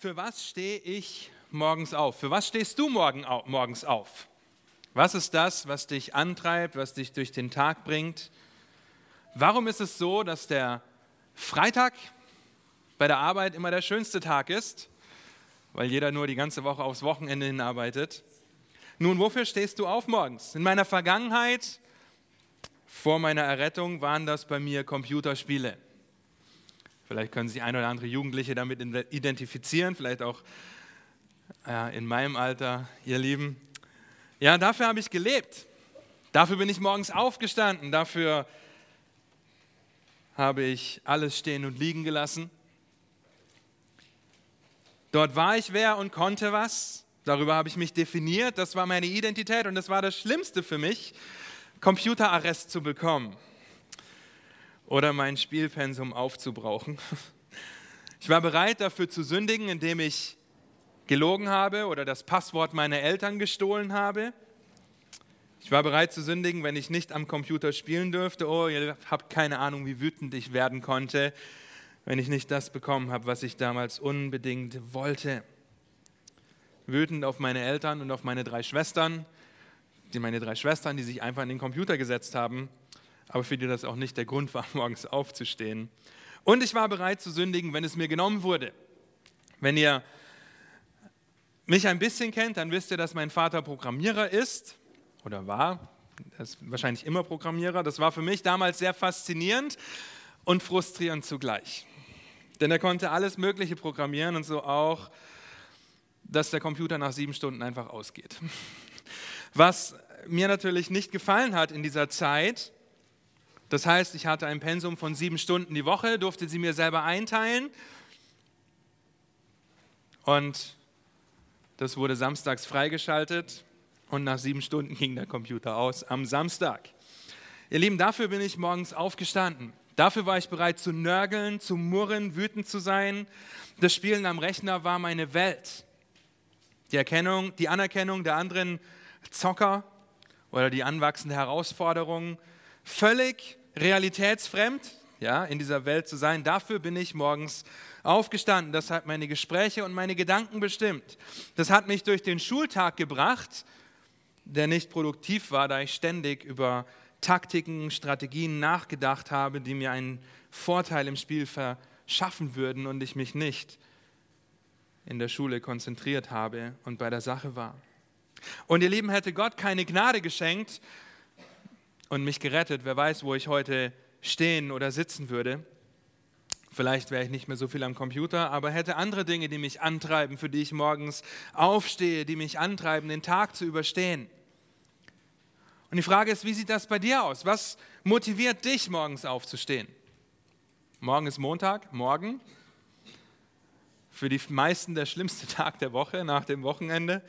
Für was stehe ich morgens auf? Für was stehst du morgen, morgens auf? Was ist das, was dich antreibt, was dich durch den Tag bringt? Warum ist es so, dass der Freitag bei der Arbeit immer der schönste Tag ist? Weil jeder nur die ganze Woche aufs Wochenende hinarbeitet. Nun, wofür stehst du auf morgens? In meiner Vergangenheit, vor meiner Errettung, waren das bei mir Computerspiele. Vielleicht können sich ein oder andere Jugendliche damit identifizieren, vielleicht auch äh, in meinem Alter, ihr Lieben. Ja, dafür habe ich gelebt. Dafür bin ich morgens aufgestanden. Dafür habe ich alles stehen und liegen gelassen. Dort war ich wer und konnte was. Darüber habe ich mich definiert. Das war meine Identität und das war das Schlimmste für mich, Computerarrest zu bekommen oder mein Spielpensum aufzubrauchen. Ich war bereit dafür zu sündigen, indem ich gelogen habe oder das Passwort meiner Eltern gestohlen habe. Ich war bereit zu sündigen, wenn ich nicht am Computer spielen dürfte. Oh, ihr habt keine Ahnung, wie wütend ich werden konnte, wenn ich nicht das bekommen habe, was ich damals unbedingt wollte. Wütend auf meine Eltern und auf meine drei Schwestern, die meine drei Schwestern, die sich einfach an den Computer gesetzt haben aber für die das auch nicht der Grund war, morgens aufzustehen. Und ich war bereit zu sündigen, wenn es mir genommen wurde. Wenn ihr mich ein bisschen kennt, dann wisst ihr, dass mein Vater Programmierer ist oder war. Er ist wahrscheinlich immer Programmierer. Das war für mich damals sehr faszinierend und frustrierend zugleich. Denn er konnte alles Mögliche programmieren und so auch, dass der Computer nach sieben Stunden einfach ausgeht. Was mir natürlich nicht gefallen hat in dieser Zeit, das heißt, ich hatte ein Pensum von sieben Stunden die Woche, durfte sie mir selber einteilen. Und das wurde samstags freigeschaltet und nach sieben Stunden ging der Computer aus am Samstag. Ihr Lieben, dafür bin ich morgens aufgestanden. Dafür war ich bereit zu nörgeln, zu murren, wütend zu sein. Das Spielen am Rechner war meine Welt. Die Erkennung, die Anerkennung der anderen Zocker oder die anwachsende Herausforderung, völlig realitätsfremd, ja, in dieser Welt zu sein. Dafür bin ich morgens aufgestanden. Das hat meine Gespräche und meine Gedanken bestimmt. Das hat mich durch den Schultag gebracht, der nicht produktiv war, da ich ständig über Taktiken, Strategien nachgedacht habe, die mir einen Vorteil im Spiel verschaffen würden und ich mich nicht in der Schule konzentriert habe und bei der Sache war. Und ihr Lieben, hätte Gott keine Gnade geschenkt, und mich gerettet. Wer weiß, wo ich heute stehen oder sitzen würde. Vielleicht wäre ich nicht mehr so viel am Computer, aber hätte andere Dinge, die mich antreiben, für die ich morgens aufstehe, die mich antreiben, den Tag zu überstehen. Und die Frage ist, wie sieht das bei dir aus? Was motiviert dich, morgens aufzustehen? Morgen ist Montag, morgen. Für die meisten der schlimmste Tag der Woche nach dem Wochenende.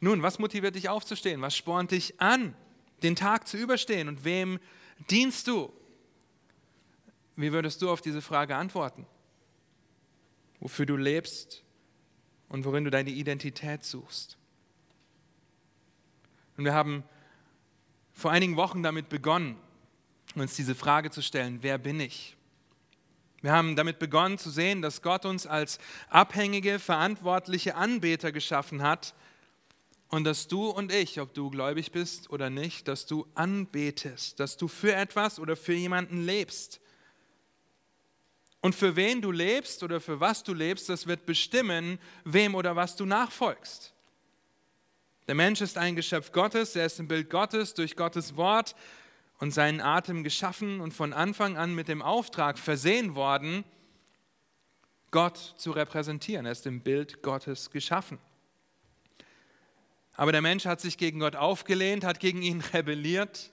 Nun, was motiviert dich aufzustehen? Was spornt dich an? Den Tag zu überstehen und wem dienst du? Wie würdest du auf diese Frage antworten? Wofür du lebst und worin du deine Identität suchst? Und wir haben vor einigen Wochen damit begonnen, uns diese Frage zu stellen, wer bin ich? Wir haben damit begonnen zu sehen, dass Gott uns als abhängige, verantwortliche Anbeter geschaffen hat, und dass du und ich, ob du gläubig bist oder nicht, dass du anbetest, dass du für etwas oder für jemanden lebst. Und für wen du lebst oder für was du lebst, das wird bestimmen, wem oder was du nachfolgst. Der Mensch ist ein Geschöpf Gottes, er ist im Bild Gottes, durch Gottes Wort und seinen Atem geschaffen und von Anfang an mit dem Auftrag versehen worden, Gott zu repräsentieren. Er ist im Bild Gottes geschaffen. Aber der Mensch hat sich gegen Gott aufgelehnt, hat gegen ihn rebelliert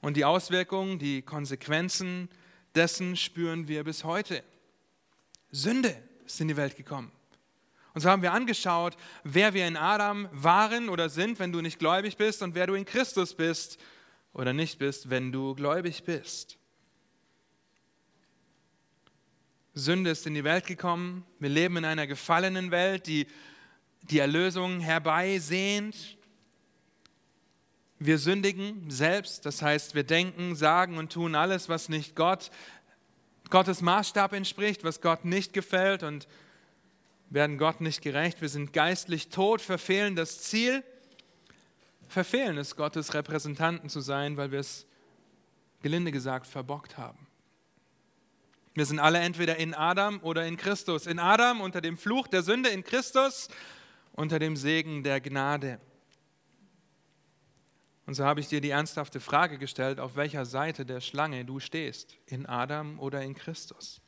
und die Auswirkungen, die Konsequenzen dessen spüren wir bis heute. Sünde ist in die Welt gekommen. Und so haben wir angeschaut, wer wir in Adam waren oder sind, wenn du nicht gläubig bist, und wer du in Christus bist oder nicht bist, wenn du gläubig bist. Sünde ist in die Welt gekommen. Wir leben in einer gefallenen Welt, die die Erlösung herbeisehnt. Wir sündigen selbst, das heißt, wir denken, sagen und tun alles, was nicht Gott, Gottes Maßstab entspricht, was Gott nicht gefällt und werden Gott nicht gerecht, wir sind geistlich tot, verfehlen das Ziel, verfehlen es, Gottes Repräsentanten zu sein, weil wir es, gelinde gesagt, verbockt haben. Wir sind alle entweder in Adam oder in Christus. In Adam unter dem Fluch der Sünde, in Christus unter dem Segen der Gnade. Und so habe ich dir die ernsthafte Frage gestellt, auf welcher Seite der Schlange du stehst, in Adam oder in Christus.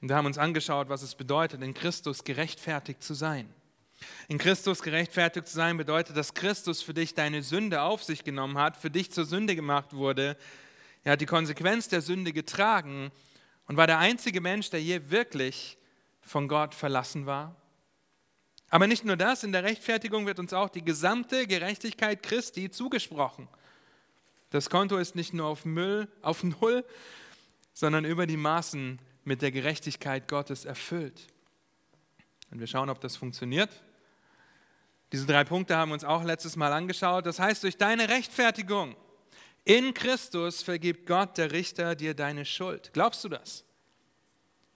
Und wir haben uns angeschaut, was es bedeutet, in Christus gerechtfertigt zu sein. In Christus gerechtfertigt zu sein bedeutet, dass Christus für dich deine Sünde auf sich genommen hat, für dich zur Sünde gemacht wurde. Er hat die Konsequenz der Sünde getragen und war der einzige Mensch, der je wirklich von Gott verlassen war. Aber nicht nur das, in der Rechtfertigung wird uns auch die gesamte Gerechtigkeit Christi zugesprochen. Das Konto ist nicht nur auf Müll, auf Null, sondern über die Maßen mit der Gerechtigkeit Gottes erfüllt. Und wir schauen, ob das funktioniert. Diese drei Punkte haben wir uns auch letztes Mal angeschaut. Das heißt, durch deine Rechtfertigung in Christus vergibt Gott, der Richter, dir deine Schuld. Glaubst du das?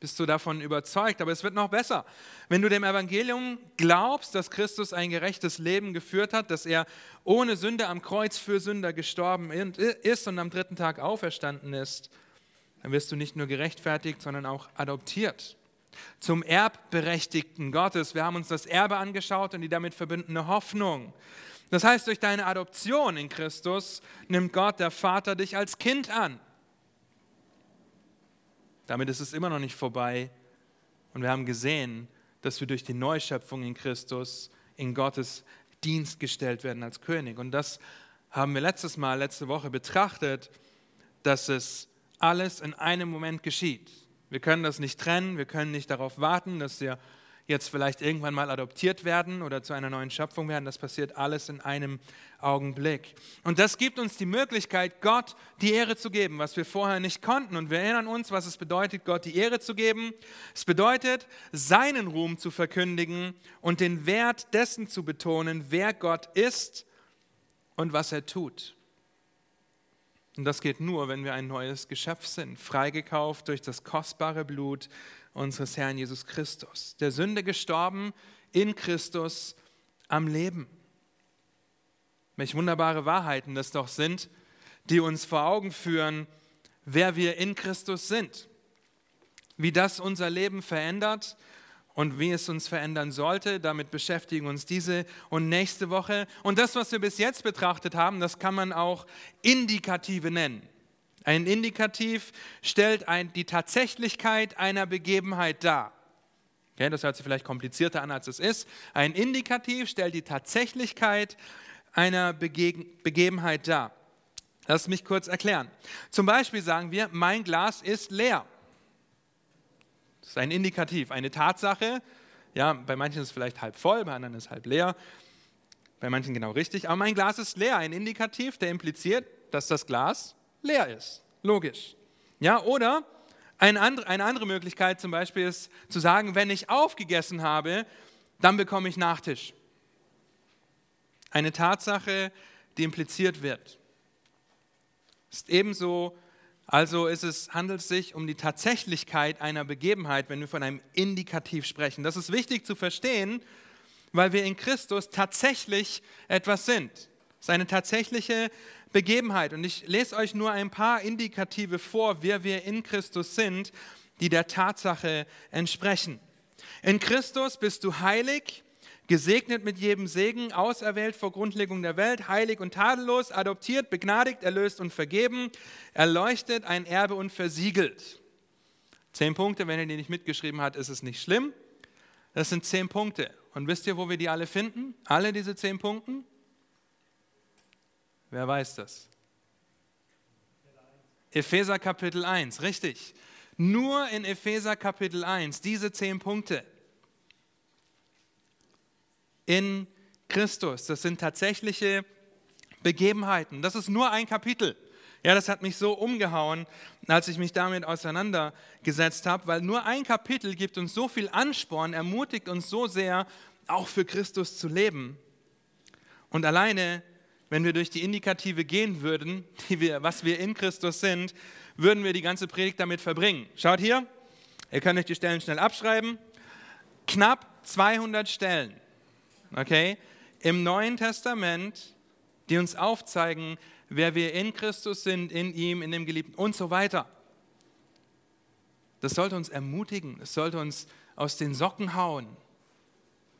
Bist du davon überzeugt? Aber es wird noch besser. Wenn du dem Evangelium glaubst, dass Christus ein gerechtes Leben geführt hat, dass er ohne Sünde am Kreuz für Sünder gestorben ist und am dritten Tag auferstanden ist, dann wirst du nicht nur gerechtfertigt, sondern auch adoptiert zum Erbberechtigten Gottes. Wir haben uns das Erbe angeschaut und die damit verbundene Hoffnung. Das heißt, durch deine Adoption in Christus nimmt Gott, der Vater, dich als Kind an. Damit ist es immer noch nicht vorbei. Und wir haben gesehen, dass wir durch die Neuschöpfung in Christus in Gottes Dienst gestellt werden als König. Und das haben wir letztes Mal, letzte Woche betrachtet, dass es alles in einem Moment geschieht. Wir können das nicht trennen, wir können nicht darauf warten, dass wir jetzt vielleicht irgendwann mal adoptiert werden oder zu einer neuen Schöpfung werden. Das passiert alles in einem Augenblick. Und das gibt uns die Möglichkeit, Gott die Ehre zu geben, was wir vorher nicht konnten. Und wir erinnern uns, was es bedeutet, Gott die Ehre zu geben. Es bedeutet, seinen Ruhm zu verkündigen und den Wert dessen zu betonen, wer Gott ist und was er tut. Und das geht nur, wenn wir ein neues Geschöpf sind, freigekauft durch das kostbare Blut unseres Herrn Jesus Christus. Der Sünde gestorben, in Christus am Leben. Welch wunderbare Wahrheiten das doch sind, die uns vor Augen führen, wer wir in Christus sind. Wie das unser Leben verändert und wie es uns verändern sollte. Damit beschäftigen uns diese und nächste Woche. Und das, was wir bis jetzt betrachtet haben, das kann man auch Indikative nennen. Ein Indikativ stellt ein, die Tatsächlichkeit einer Begebenheit dar. Okay, das hört sich vielleicht komplizierter an, als es ist. Ein Indikativ stellt die Tatsächlichkeit einer Bege Begebenheit dar. Lass mich kurz erklären. Zum Beispiel sagen wir, mein Glas ist leer. Das ist ein Indikativ, eine Tatsache. Ja, bei manchen ist es vielleicht halb voll, bei anderen ist es halb leer. Bei manchen genau richtig. Aber mein Glas ist leer. Ein Indikativ, der impliziert, dass das Glas leer ist. Logisch. Ja, oder eine andere, Möglichkeit zum Beispiel ist zu sagen, wenn ich aufgegessen habe, dann bekomme ich Nachtisch. Eine Tatsache, die impliziert wird. Ist ebenso also ist es, handelt es sich um die Tatsächlichkeit einer Begebenheit, wenn wir von einem Indikativ sprechen. Das ist wichtig zu verstehen, weil wir in Christus tatsächlich etwas sind. Es ist eine tatsächliche Begebenheit. Und ich lese euch nur ein paar Indikative vor, wer wir in Christus sind, die der Tatsache entsprechen. In Christus bist du heilig, gesegnet mit jedem Segen, auserwählt vor Grundlegung der Welt, heilig und tadellos, adoptiert, begnadigt, erlöst und vergeben, erleuchtet, ein Erbe und versiegelt. Zehn Punkte, wenn ihr die nicht mitgeschrieben habt, ist es nicht schlimm. Das sind zehn Punkte. Und wisst ihr, wo wir die alle finden? Alle diese zehn Punkte? Wer weiß das? Epheser Kapitel 1, richtig. Nur in Epheser Kapitel 1, diese zehn Punkte in Christus. Das sind tatsächliche Begebenheiten. Das ist nur ein Kapitel. Ja, das hat mich so umgehauen, als ich mich damit auseinandergesetzt habe, weil nur ein Kapitel gibt uns so viel Ansporn, ermutigt uns so sehr, auch für Christus zu leben. Und alleine, wenn wir durch die Indikative gehen würden, wir, was wir in Christus sind, würden wir die ganze Predigt damit verbringen. Schaut hier, Ihr könnt euch die Stellen schnell abschreiben. Knapp 200 Stellen, okay, im Neuen Testament, die uns aufzeigen, wer wir in Christus sind, in ihm, in dem Geliebten und so weiter. Das sollte uns ermutigen, es sollte uns aus den Socken hauen.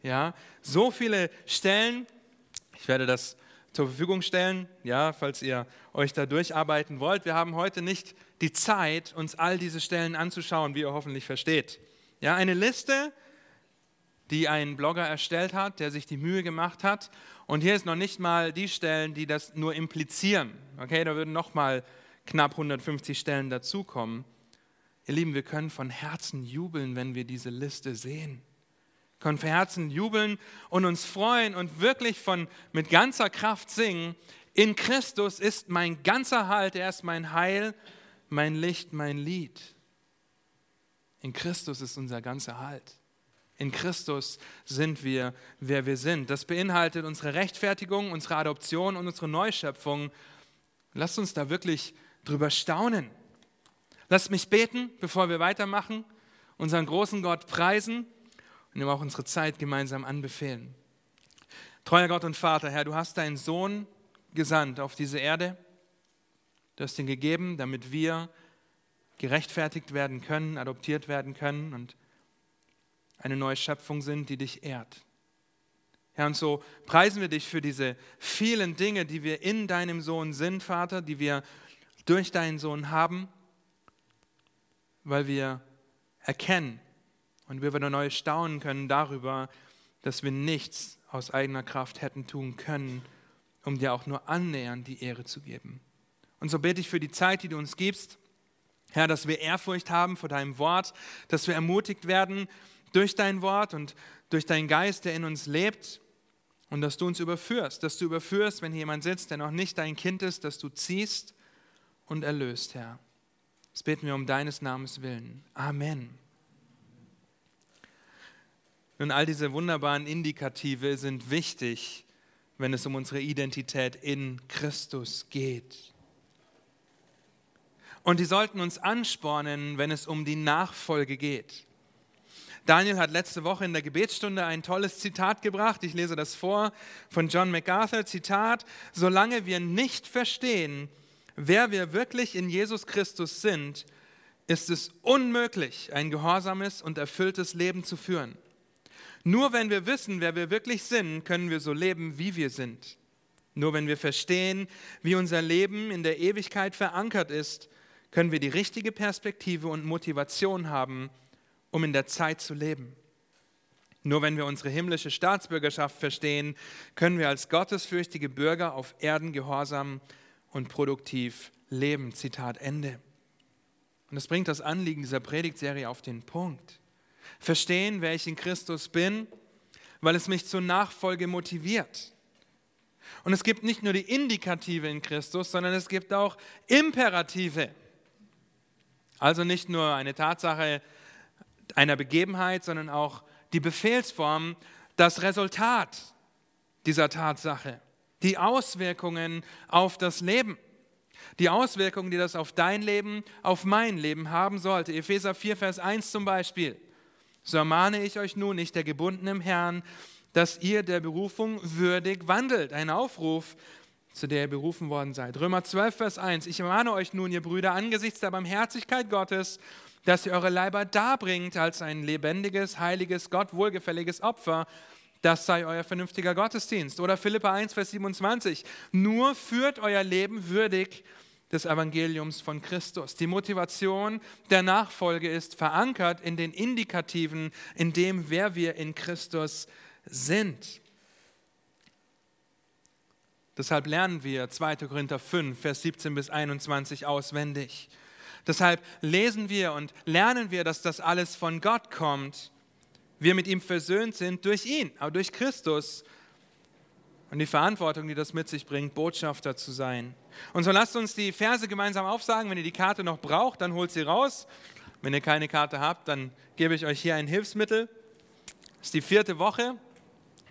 Ja, so viele Stellen, ich werde das zur Verfügung stellen, ja, falls ihr euch da durcharbeiten wollt. Wir haben heute nicht die Zeit, uns all diese Stellen anzuschauen, wie ihr hoffentlich versteht. Ja, eine Liste, die ein Blogger erstellt hat, der sich die Mühe gemacht hat. Und hier ist noch nicht mal die Stellen, die das nur implizieren. Okay, da würden noch mal knapp 150 Stellen dazukommen. Ihr Lieben, wir können von Herzen jubeln, wenn wir diese Liste sehen können von Herzen jubeln und uns freuen und wirklich von, mit ganzer Kraft singen. In Christus ist mein ganzer Halt, er ist mein Heil, mein Licht, mein Lied. In Christus ist unser ganzer Halt. In Christus sind wir, wer wir sind. Das beinhaltet unsere Rechtfertigung, unsere Adoption und unsere Neuschöpfung. Lasst uns da wirklich drüber staunen. Lasst mich beten, bevor wir weitermachen, unseren großen Gott preisen und ihm auch unsere Zeit gemeinsam anbefehlen. Treuer Gott und Vater, Herr, du hast deinen Sohn gesandt auf diese Erde. Du hast ihn gegeben, damit wir gerechtfertigt werden können, adoptiert werden können und eine neue Schöpfung sind, die dich ehrt. Herr, und so preisen wir dich für diese vielen Dinge, die wir in deinem Sohn sind, Vater, die wir durch deinen Sohn haben, weil wir erkennen, und wir wieder neu staunen können darüber, dass wir nichts aus eigener Kraft hätten tun können, um dir auch nur annähernd die Ehre zu geben. Und so bete ich für die Zeit, die du uns gibst, Herr, dass wir Ehrfurcht haben vor deinem Wort, dass wir ermutigt werden durch dein Wort und durch deinen Geist, der in uns lebt und dass du uns überführst, dass du überführst, wenn hier jemand sitzt, der noch nicht dein Kind ist, dass du ziehst und erlöst, Herr. Das beten wir um deines Namens willen. Amen. Nun, all diese wunderbaren Indikative sind wichtig, wenn es um unsere Identität in Christus geht. Und die sollten uns anspornen, wenn es um die Nachfolge geht. Daniel hat letzte Woche in der Gebetsstunde ein tolles Zitat gebracht. Ich lese das vor von John MacArthur. Zitat, solange wir nicht verstehen, wer wir wirklich in Jesus Christus sind, ist es unmöglich, ein gehorsames und erfülltes Leben zu führen. Nur wenn wir wissen, wer wir wirklich sind, können wir so leben, wie wir sind. Nur wenn wir verstehen, wie unser Leben in der Ewigkeit verankert ist, können wir die richtige Perspektive und Motivation haben, um in der Zeit zu leben. Nur wenn wir unsere himmlische Staatsbürgerschaft verstehen, können wir als gottesfürchtige Bürger auf Erden gehorsam und produktiv leben. Zitat Ende. Und das bringt das Anliegen dieser Predigtserie auf den Punkt verstehen, wer ich in Christus bin, weil es mich zur Nachfolge motiviert. Und es gibt nicht nur die Indikative in Christus, sondern es gibt auch Imperative. Also nicht nur eine Tatsache einer Begebenheit, sondern auch die Befehlsform, das Resultat dieser Tatsache, die Auswirkungen auf das Leben, die Auswirkungen, die das auf dein Leben, auf mein Leben haben sollte. Epheser 4, Vers 1 zum Beispiel. So ermahne ich euch nun, nicht der Gebunden im Herrn, dass ihr der Berufung würdig wandelt. Ein Aufruf, zu der ihr berufen worden seid. Römer 12, Vers 1. Ich ermahne euch nun, ihr Brüder, angesichts der Barmherzigkeit Gottes, dass ihr eure Leiber darbringt als ein lebendiges, heiliges, Gott wohlgefälliges Opfer. Das sei euer vernünftiger Gottesdienst. Oder Philippa 1, Vers 27. Nur führt euer Leben würdig des Evangeliums von Christus. Die Motivation der Nachfolge ist verankert in den Indikativen, in dem, wer wir in Christus sind. Deshalb lernen wir 2. Korinther 5, Vers 17 bis 21 auswendig. Deshalb lesen wir und lernen wir, dass das alles von Gott kommt. Wir mit ihm versöhnt sind durch ihn, aber durch Christus und die Verantwortung, die das mit sich bringt, Botschafter zu sein. Und so lasst uns die Verse gemeinsam aufsagen. Wenn ihr die Karte noch braucht, dann holt sie raus. Wenn ihr keine Karte habt, dann gebe ich euch hier ein Hilfsmittel. Es ist die vierte Woche.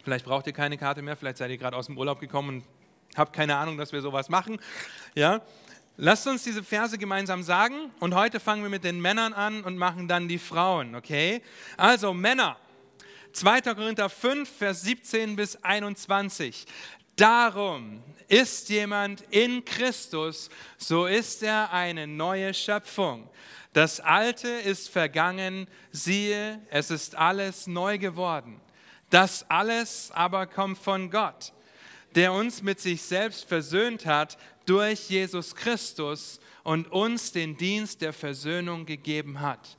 Vielleicht braucht ihr keine Karte mehr, vielleicht seid ihr gerade aus dem Urlaub gekommen und habt keine Ahnung, dass wir sowas machen. Ja? Lasst uns diese Verse gemeinsam sagen und heute fangen wir mit den Männern an und machen dann die Frauen, okay? Also Männer, 2. Korinther 5, Vers 17 bis 21. Darum ist jemand in Christus, so ist er eine neue Schöpfung. Das Alte ist vergangen, siehe, es ist alles neu geworden. Das alles aber kommt von Gott, der uns mit sich selbst versöhnt hat durch Jesus Christus und uns den Dienst der Versöhnung gegeben hat.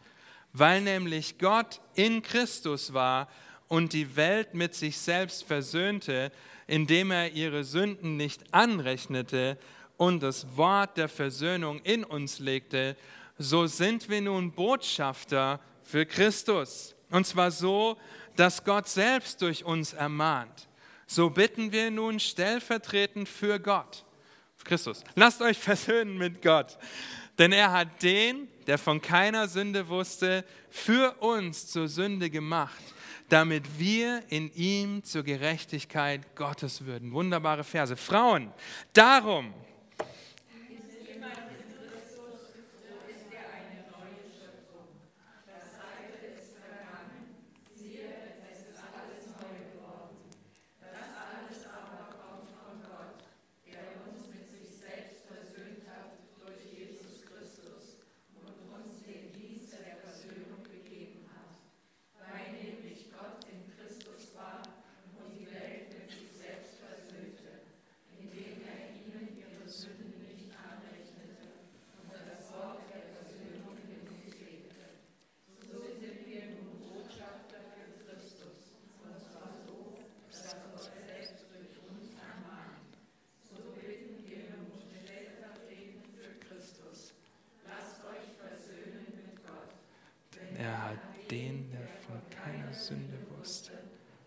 Weil nämlich Gott in Christus war und die Welt mit sich selbst versöhnte, indem er ihre Sünden nicht anrechnete und das Wort der Versöhnung in uns legte, so sind wir nun Botschafter für Christus. Und zwar so, dass Gott selbst durch uns ermahnt. So bitten wir nun stellvertretend für Gott. Christus, lasst euch versöhnen mit Gott. Denn er hat den, der von keiner Sünde wusste, für uns zur Sünde gemacht, damit wir in ihm zur Gerechtigkeit Gottes würden. Wunderbare Verse. Frauen, darum, den, der von keiner Sünde wusste,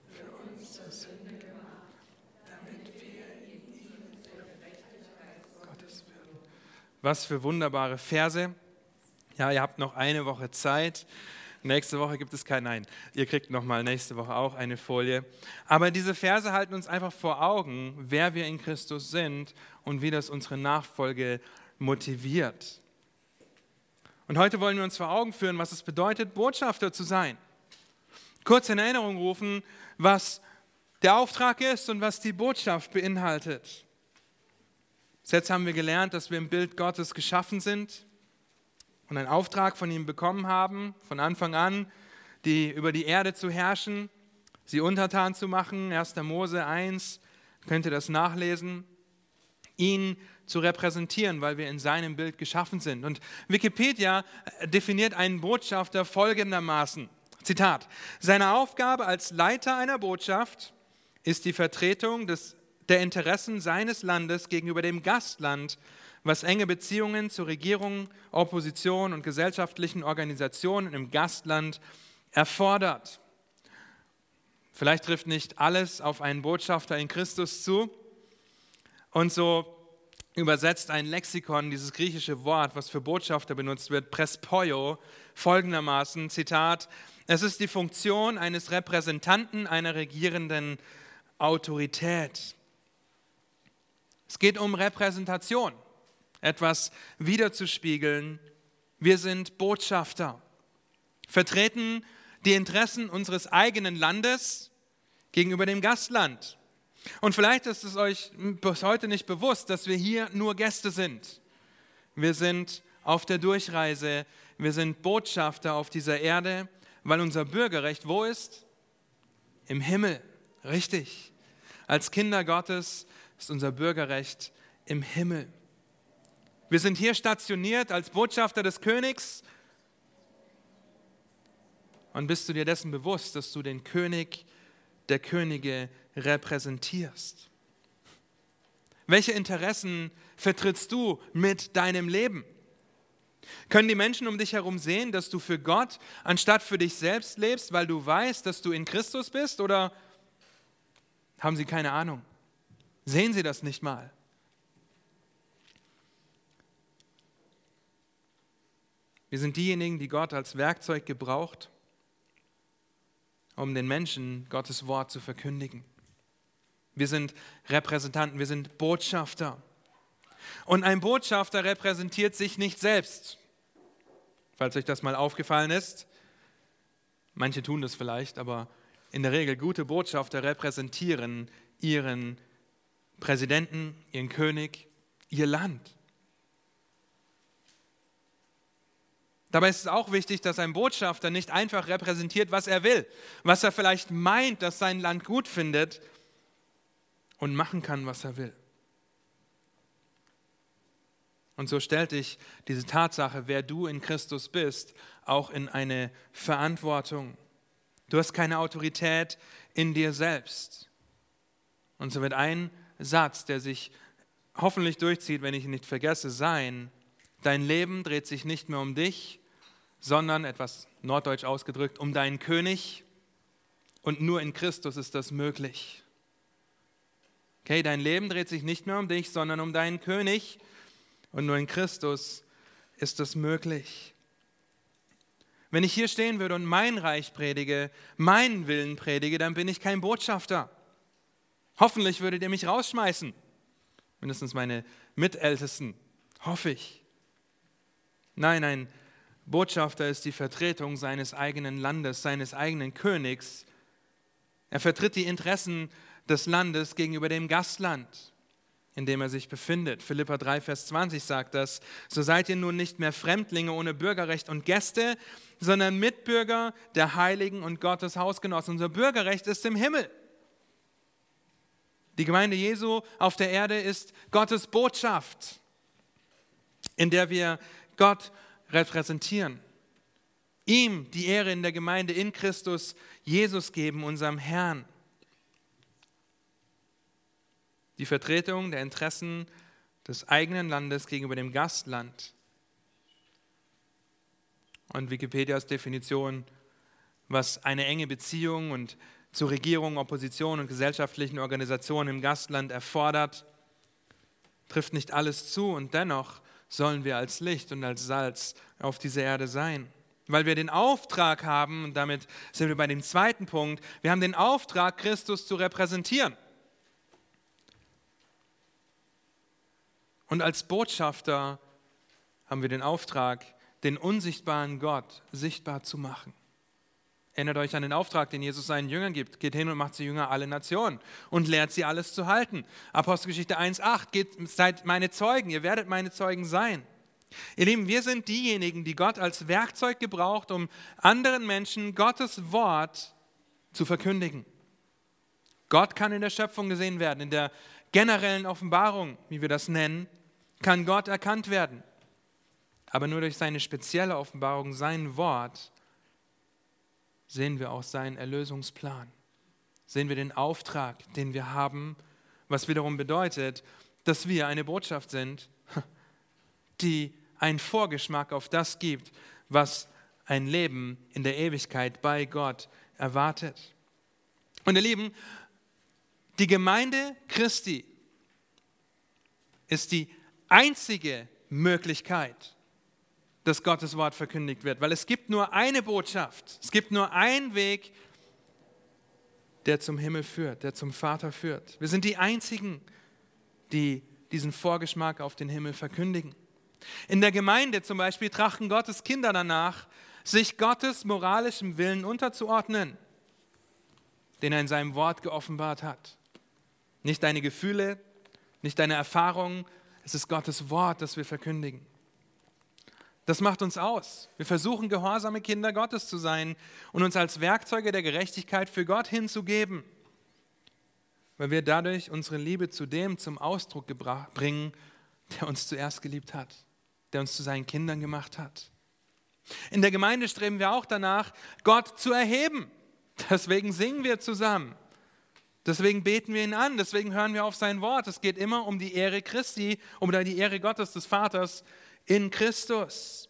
für uns zur Sünde gemacht, damit wir in ihm der Gerechtigkeit Gottes würden. Was für wunderbare Verse. Ja, ihr habt noch eine Woche Zeit. Nächste Woche gibt es kein Nein. Ihr kriegt noch mal nächste Woche auch eine Folie. Aber diese Verse halten uns einfach vor Augen, wer wir in Christus sind und wie das unsere Nachfolge motiviert. Und heute wollen wir uns vor Augen führen, was es bedeutet, Botschafter zu sein. Kurz in Erinnerung rufen, was der Auftrag ist und was die Botschaft beinhaltet. Jetzt haben wir gelernt, dass wir im Bild Gottes geschaffen sind und einen Auftrag von ihm bekommen haben, von Anfang an, die, über die Erde zu herrschen, sie untertan zu machen. 1. Mose 1, könnt ihr das nachlesen. Ihn zu repräsentieren, weil wir in seinem Bild geschaffen sind. Und Wikipedia äh, definiert einen Botschafter folgendermaßen. Zitat, seine Aufgabe als Leiter einer Botschaft ist die Vertretung des, der Interessen seines Landes gegenüber dem Gastland, was enge Beziehungen zur Regierung, Opposition und gesellschaftlichen Organisationen im Gastland erfordert. Vielleicht trifft nicht alles auf einen Botschafter in Christus zu. Und so übersetzt ein Lexikon dieses griechische Wort, was für Botschafter benutzt wird, prespoio, folgendermaßen, Zitat, es ist die Funktion eines Repräsentanten einer regierenden Autorität. Es geht um Repräsentation, etwas wiederzuspiegeln. Wir sind Botschafter, vertreten die Interessen unseres eigenen Landes gegenüber dem Gastland. Und vielleicht ist es euch bis heute nicht bewusst, dass wir hier nur Gäste sind. Wir sind auf der Durchreise, wir sind Botschafter auf dieser Erde, weil unser Bürgerrecht wo ist? Im Himmel, richtig. Als Kinder Gottes ist unser Bürgerrecht im Himmel. Wir sind hier stationiert als Botschafter des Königs. Und bist du dir dessen bewusst, dass du den König der Könige repräsentierst? Welche Interessen vertrittst du mit deinem Leben? Können die Menschen um dich herum sehen, dass du für Gott anstatt für dich selbst lebst, weil du weißt, dass du in Christus bist? Oder haben sie keine Ahnung? Sehen sie das nicht mal? Wir sind diejenigen, die Gott als Werkzeug gebraucht, um den Menschen Gottes Wort zu verkündigen. Wir sind Repräsentanten, wir sind Botschafter. Und ein Botschafter repräsentiert sich nicht selbst. Falls euch das mal aufgefallen ist. Manche tun das vielleicht, aber in der Regel gute Botschafter repräsentieren ihren Präsidenten, ihren König, ihr Land. Dabei ist es auch wichtig, dass ein Botschafter nicht einfach repräsentiert, was er will, was er vielleicht meint, dass sein Land gut findet und machen kann, was er will. Und so stellt dich diese Tatsache, wer du in Christus bist, auch in eine Verantwortung. Du hast keine Autorität in dir selbst. Und so wird ein Satz, der sich hoffentlich durchzieht, wenn ich ihn nicht vergesse, sein, dein Leben dreht sich nicht mehr um dich, sondern, etwas norddeutsch ausgedrückt, um deinen König. Und nur in Christus ist das möglich. Okay, dein Leben dreht sich nicht mehr um dich, sondern um deinen König. Und nur in Christus ist das möglich. Wenn ich hier stehen würde und mein Reich predige, meinen Willen predige, dann bin ich kein Botschafter. Hoffentlich würdet ihr mich rausschmeißen. Mindestens meine Mitältesten. Hoffe ich. Nein, ein Botschafter ist die Vertretung seines eigenen Landes, seines eigenen Königs. Er vertritt die Interessen des Landes gegenüber dem Gastland in dem er sich befindet. Philippa 3, Vers 20 sagt das. So seid ihr nun nicht mehr Fremdlinge ohne Bürgerrecht und Gäste, sondern Mitbürger der Heiligen und Gottes Hausgenossen. Unser Bürgerrecht ist im Himmel. Die Gemeinde Jesu auf der Erde ist Gottes Botschaft, in der wir Gott repräsentieren. Ihm die Ehre in der Gemeinde in Christus Jesus geben, unserem Herrn. die Vertretung der Interessen des eigenen Landes gegenüber dem Gastland. Und Wikipedias Definition, was eine enge Beziehung und zu Regierung, Opposition und gesellschaftlichen Organisationen im Gastland erfordert, trifft nicht alles zu und dennoch sollen wir als Licht und als Salz auf dieser Erde sein. Weil wir den Auftrag haben, und damit sind wir bei dem zweiten Punkt, wir haben den Auftrag, Christus zu repräsentieren. Und als Botschafter haben wir den Auftrag, den unsichtbaren Gott sichtbar zu machen. Erinnert euch an den Auftrag, den Jesus seinen Jüngern gibt. Geht hin und macht sie Jünger alle Nationen und lehrt sie alles zu halten. Apostelgeschichte 1,8, geht, seid meine Zeugen, ihr werdet meine Zeugen sein. Ihr Lieben, wir sind diejenigen, die Gott als Werkzeug gebraucht, um anderen Menschen Gottes Wort zu verkündigen. Gott kann in der Schöpfung gesehen werden, in der generellen Offenbarung, wie wir das nennen, kann Gott erkannt werden. Aber nur durch seine spezielle Offenbarung, sein Wort, sehen wir auch seinen Erlösungsplan. Sehen wir den Auftrag, den wir haben, was wiederum bedeutet, dass wir eine Botschaft sind, die einen Vorgeschmack auf das gibt, was ein Leben in der Ewigkeit bei Gott erwartet. Und ihr Lieben, die Gemeinde Christi ist die einzige Möglichkeit, dass Gottes Wort verkündigt wird, weil es gibt nur eine Botschaft, es gibt nur einen Weg, der zum Himmel führt, der zum Vater führt. Wir sind die Einzigen, die diesen Vorgeschmack auf den Himmel verkündigen. In der Gemeinde zum Beispiel trachten Gottes Kinder danach, sich Gottes moralischem Willen unterzuordnen, den er in seinem Wort geoffenbart hat. Nicht deine Gefühle, nicht deine Erfahrungen, es ist Gottes Wort, das wir verkündigen. Das macht uns aus. Wir versuchen, gehorsame Kinder Gottes zu sein und uns als Werkzeuge der Gerechtigkeit für Gott hinzugeben, weil wir dadurch unsere Liebe zu dem zum Ausdruck bringen, der uns zuerst geliebt hat, der uns zu seinen Kindern gemacht hat. In der Gemeinde streben wir auch danach, Gott zu erheben. Deswegen singen wir zusammen. Deswegen beten wir ihn an, deswegen hören wir auf sein Wort. Es geht immer um die Ehre Christi, um die Ehre Gottes des Vaters in Christus.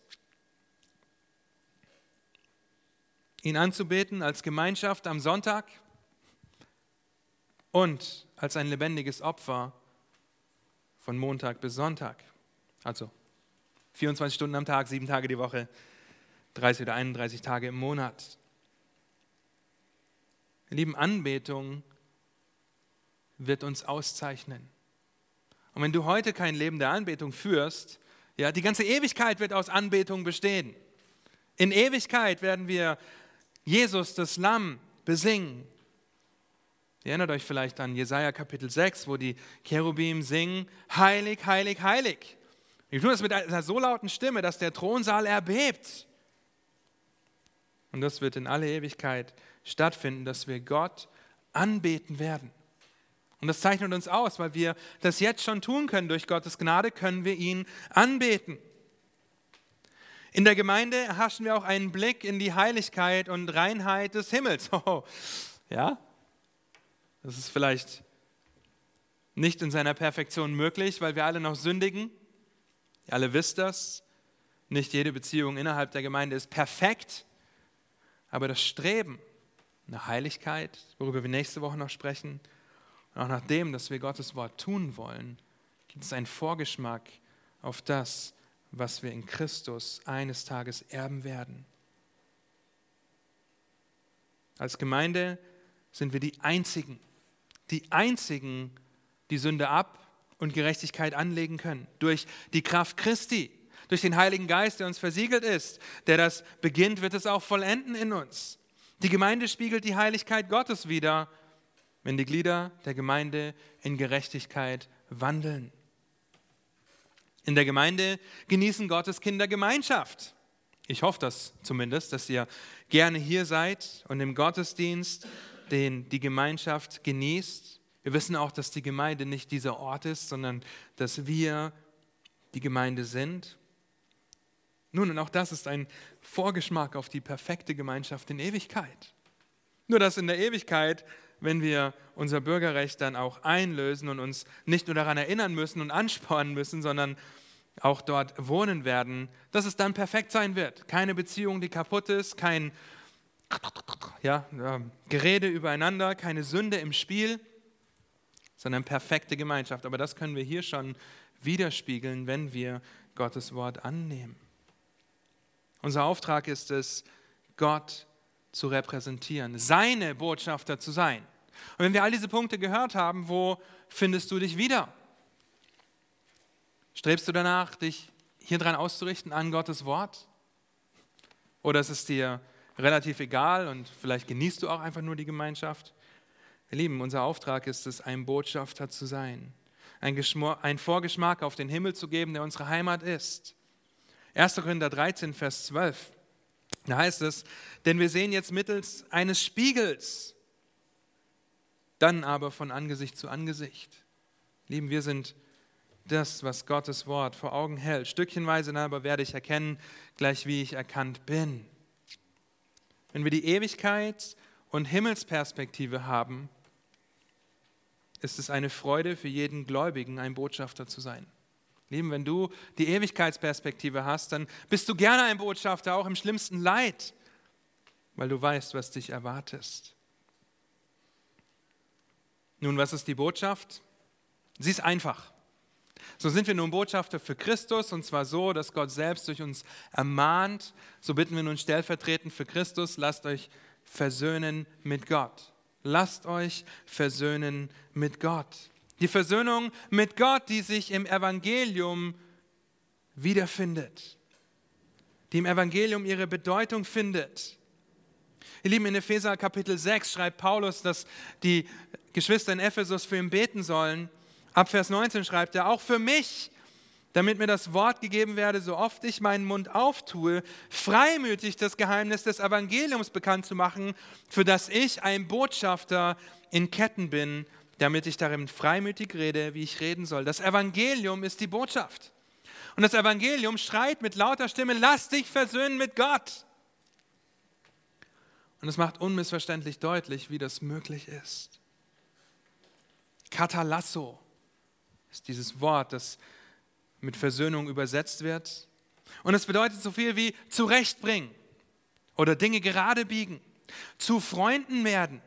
Ihn anzubeten als Gemeinschaft am Sonntag und als ein lebendiges Opfer von Montag bis Sonntag. Also 24 Stunden am Tag, sieben Tage die Woche, 30 oder 31 Tage im Monat. Lieben, Anbetung wird uns auszeichnen. Und wenn du heute kein Leben der Anbetung führst, ja, die ganze Ewigkeit wird aus Anbetung bestehen. In Ewigkeit werden wir Jesus, das Lamm, besingen. Ihr erinnert euch vielleicht an Jesaja Kapitel 6, wo die Cherubim singen: Heilig, heilig, heilig. Die tun das mit einer so lauten Stimme, dass der Thronsaal erbebt. Und das wird in alle Ewigkeit stattfinden, dass wir Gott anbeten werden. Und das zeichnet uns aus, weil wir das jetzt schon tun können. Durch Gottes Gnade können wir ihn anbeten. In der Gemeinde erhaschen wir auch einen Blick in die Heiligkeit und Reinheit des Himmels. Oh, ja, das ist vielleicht nicht in seiner Perfektion möglich, weil wir alle noch sündigen. Ihr alle wisst das. Nicht jede Beziehung innerhalb der Gemeinde ist perfekt, aber das Streben nach Heiligkeit, worüber wir nächste Woche noch sprechen, und auch nach dem, dass wir Gottes Wort tun wollen, gibt es einen Vorgeschmack auf das, was wir in Christus eines Tages erben werden. Als Gemeinde sind wir die Einzigen, die Einzigen, die Sünde ab und Gerechtigkeit anlegen können. Durch die Kraft Christi, durch den Heiligen Geist, der uns versiegelt ist, der das beginnt, wird es auch vollenden in uns. Die Gemeinde spiegelt die Heiligkeit Gottes wider, wenn die Glieder der Gemeinde in Gerechtigkeit wandeln. In der Gemeinde genießen Gottes Kinder Gemeinschaft. Ich hoffe das zumindest, dass ihr gerne hier seid und im Gottesdienst den die Gemeinschaft genießt. Wir wissen auch, dass die Gemeinde nicht dieser Ort ist, sondern dass wir die Gemeinde sind. Nun, und auch das ist ein Vorgeschmack auf die perfekte Gemeinschaft in Ewigkeit. Nur dass in der Ewigkeit, wenn wir unser Bürgerrecht dann auch einlösen und uns nicht nur daran erinnern müssen und anspornen müssen, sondern auch dort wohnen werden, dass es dann perfekt sein wird. Keine Beziehung, die kaputt ist, kein ja, Gerede übereinander, keine Sünde im Spiel, sondern perfekte Gemeinschaft. Aber das können wir hier schon widerspiegeln, wenn wir Gottes Wort annehmen. Unser Auftrag ist es, Gott zu repräsentieren, seine Botschafter zu sein. Und wenn wir all diese Punkte gehört haben, wo findest du dich wieder? Strebst du danach, dich hier dran auszurichten an Gottes Wort? Oder ist es dir relativ egal und vielleicht genießt du auch einfach nur die Gemeinschaft? Ihr Lieben, unser Auftrag ist es, ein Botschafter zu sein, ein, ein Vorgeschmack auf den Himmel zu geben, der unsere Heimat ist. 1. Korinther 13, Vers 12. Da heißt es, denn wir sehen jetzt mittels eines Spiegels, dann aber von Angesicht zu Angesicht. Lieben, wir sind das, was Gottes Wort vor Augen hält. Stückchenweise aber werde ich erkennen, gleich wie ich erkannt bin. Wenn wir die Ewigkeit und Himmelsperspektive haben, ist es eine Freude für jeden Gläubigen, ein Botschafter zu sein. Lieben, wenn du die Ewigkeitsperspektive hast, dann bist du gerne ein Botschafter, auch im schlimmsten Leid, weil du weißt, was dich erwartest. Nun, was ist die Botschaft? Sie ist einfach. So sind wir nun Botschafter für Christus und zwar so, dass Gott selbst durch uns ermahnt. So bitten wir nun stellvertretend für Christus, lasst euch versöhnen mit Gott. Lasst euch versöhnen mit Gott. Die Versöhnung mit Gott, die sich im Evangelium wiederfindet, die im Evangelium ihre Bedeutung findet. Ihr Lieben, in Epheser Kapitel 6 schreibt Paulus, dass die Geschwister in Ephesus für ihn beten sollen. Ab Vers 19 schreibt er, auch für mich, damit mir das Wort gegeben werde, so oft ich meinen Mund auftue, freimütig das Geheimnis des Evangeliums bekannt zu machen, für das ich ein Botschafter in Ketten bin, damit ich darin freimütig rede, wie ich reden soll. Das Evangelium ist die Botschaft. Und das Evangelium schreit mit lauter Stimme, lass dich versöhnen mit Gott. Und es macht unmissverständlich deutlich, wie das möglich ist. Katalasso ist dieses Wort, das mit Versöhnung übersetzt wird. Und es bedeutet so viel wie zurechtbringen oder Dinge gerade biegen, zu Freunden werden.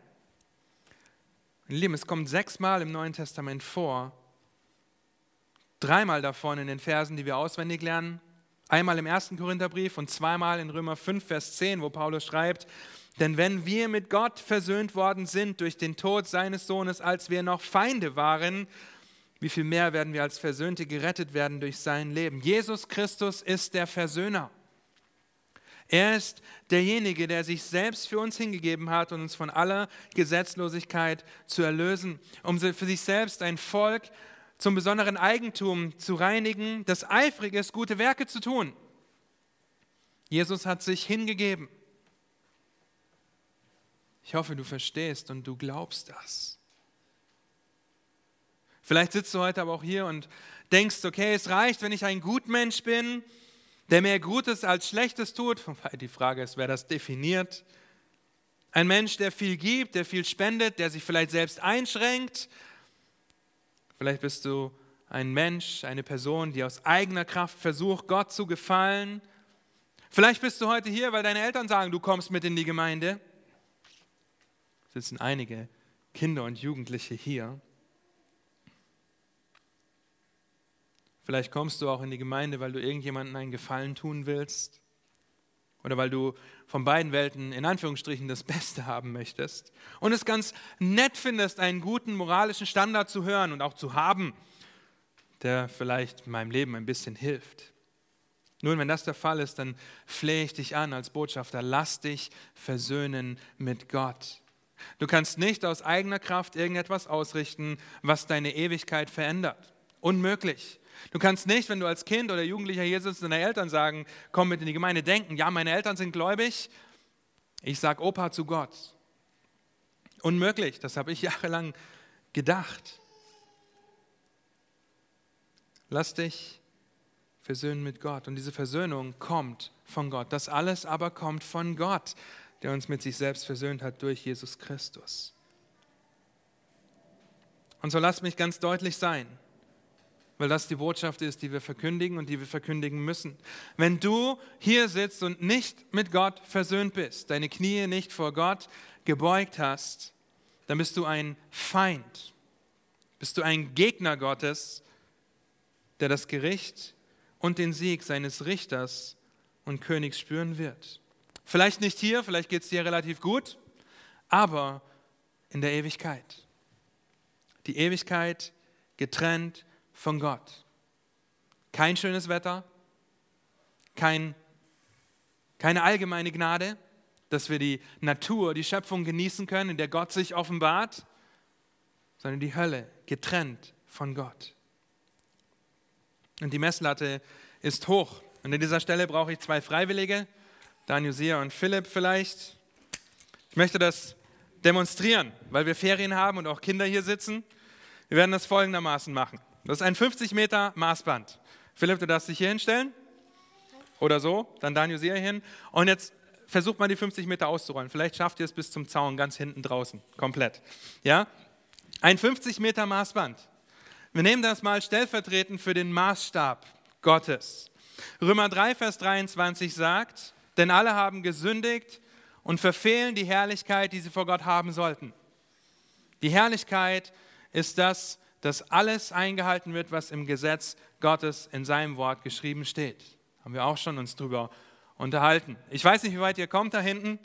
Lieben, es kommt sechsmal im Neuen Testament vor. Dreimal davon in den Versen, die wir auswendig lernen. Einmal im ersten Korintherbrief und zweimal in Römer 5, Vers 10, wo Paulus schreibt, denn wenn wir mit Gott versöhnt worden sind durch den Tod seines Sohnes, als wir noch Feinde waren, wie viel mehr werden wir als Versöhnte gerettet werden durch sein Leben. Jesus Christus ist der Versöhner. Er ist derjenige, der sich selbst für uns hingegeben hat, um uns von aller Gesetzlosigkeit zu erlösen, um für sich selbst ein Volk zum besonderen Eigentum zu reinigen, das eifrig ist, gute Werke zu tun. Jesus hat sich hingegeben. Ich hoffe, du verstehst und du glaubst das. Vielleicht sitzt du heute aber auch hier und denkst, okay, es reicht, wenn ich ein Gutmensch bin, der mehr Gutes als Schlechtes tut. Wobei die Frage ist, wer das definiert. Ein Mensch, der viel gibt, der viel spendet, der sich vielleicht selbst einschränkt. Vielleicht bist du ein Mensch, eine Person, die aus eigener Kraft versucht, Gott zu gefallen. Vielleicht bist du heute hier, weil deine Eltern sagen, du kommst mit in die Gemeinde. Es sitzen einige Kinder und Jugendliche hier. Vielleicht kommst du auch in die Gemeinde, weil du irgendjemandem einen Gefallen tun willst oder weil du von beiden Welten in Anführungsstrichen das Beste haben möchtest und es ganz nett findest, einen guten moralischen Standard zu hören und auch zu haben, der vielleicht meinem Leben ein bisschen hilft. Nun, wenn das der Fall ist, dann flehe ich dich an als Botschafter, lass dich versöhnen mit Gott. Du kannst nicht aus eigener Kraft irgendetwas ausrichten, was deine Ewigkeit verändert. Unmöglich. Du kannst nicht, wenn du als Kind oder Jugendlicher hier sitzt deine Eltern sagen, komm mit in die Gemeinde, denken, ja, meine Eltern sind gläubig, ich sage Opa zu Gott. Unmöglich, das habe ich jahrelang gedacht. Lass dich versöhnen mit Gott. Und diese Versöhnung kommt von Gott. Das alles aber kommt von Gott, der uns mit sich selbst versöhnt hat durch Jesus Christus. Und so lass mich ganz deutlich sein weil das die Botschaft ist, die wir verkündigen und die wir verkündigen müssen. Wenn du hier sitzt und nicht mit Gott versöhnt bist, deine Knie nicht vor Gott gebeugt hast, dann bist du ein Feind, bist du ein Gegner Gottes, der das Gericht und den Sieg seines Richters und Königs spüren wird. Vielleicht nicht hier, vielleicht geht es dir relativ gut, aber in der Ewigkeit. Die Ewigkeit getrennt von Gott. Kein schönes Wetter, kein, keine allgemeine Gnade, dass wir die Natur, die Schöpfung genießen können, in der Gott sich offenbart, sondern die Hölle, getrennt von Gott. Und die Messlatte ist hoch. Und an dieser Stelle brauche ich zwei Freiwillige, Daniel Sia und Philipp vielleicht. Ich möchte das demonstrieren, weil wir Ferien haben und auch Kinder hier sitzen. Wir werden das folgendermaßen machen. Das ist ein 50 Meter Maßband. Philipp, du darfst dich hier hinstellen. Oder so. Dann Daniel sehr hin. Und jetzt versucht mal die 50 Meter auszurollen. Vielleicht schafft ihr es bis zum Zaun ganz hinten draußen. Komplett. Ja? Ein 50 Meter Maßband. Wir nehmen das mal stellvertretend für den Maßstab Gottes. Römer 3, Vers 23 sagt, denn alle haben gesündigt und verfehlen die Herrlichkeit, die sie vor Gott haben sollten. Die Herrlichkeit ist das, dass alles eingehalten wird, was im Gesetz Gottes in seinem Wort geschrieben steht. Haben wir auch schon uns drüber unterhalten. Ich weiß nicht, wie weit ihr kommt da hinten.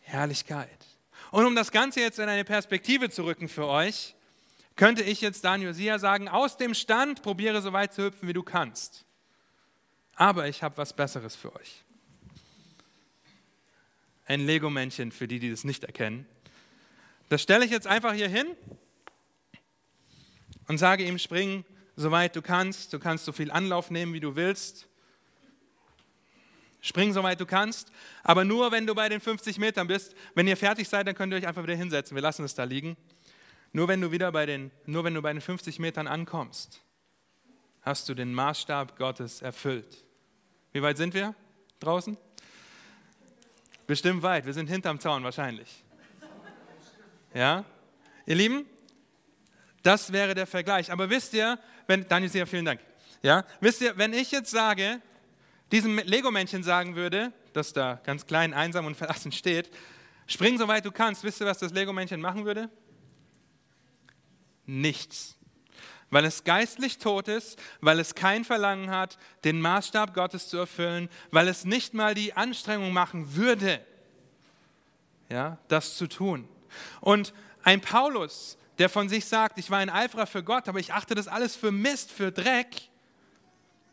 Herrlichkeit. Und um das Ganze jetzt in eine Perspektive zu rücken für euch, könnte ich jetzt Daniel Sia sagen, aus dem Stand probiere so weit zu hüpfen, wie du kannst. Aber ich habe was Besseres für euch. Ein Lego-Männchen für die, die das nicht erkennen. Das stelle ich jetzt einfach hier hin und sage ihm, spring soweit du kannst, du kannst so viel Anlauf nehmen, wie du willst. Spring soweit du kannst, aber nur wenn du bei den 50 Metern bist. Wenn ihr fertig seid, dann könnt ihr euch einfach wieder hinsetzen. Wir lassen es da liegen. Nur wenn du wieder bei den, nur wenn du bei den 50 Metern ankommst, hast du den Maßstab Gottes erfüllt. Wie weit sind wir draußen? Bestimmt weit. Wir sind hinterm Zaun wahrscheinlich. Ja? Ihr Lieben, das wäre der Vergleich. Aber wisst ihr, wenn, Daniel, sehr vielen Dank. Ja, wisst ihr, wenn ich jetzt sage, diesem Lego-Männchen sagen würde, das da ganz klein, einsam und verlassen steht, spring so weit du kannst, wisst ihr, was das Lego-Männchen machen würde? Nichts. Weil es geistlich tot ist, weil es kein Verlangen hat, den Maßstab Gottes zu erfüllen, weil es nicht mal die Anstrengung machen würde, ja, das zu tun. Und ein Paulus, der von sich sagt, ich war ein Eiferer für Gott, aber ich achte das alles für Mist, für Dreck,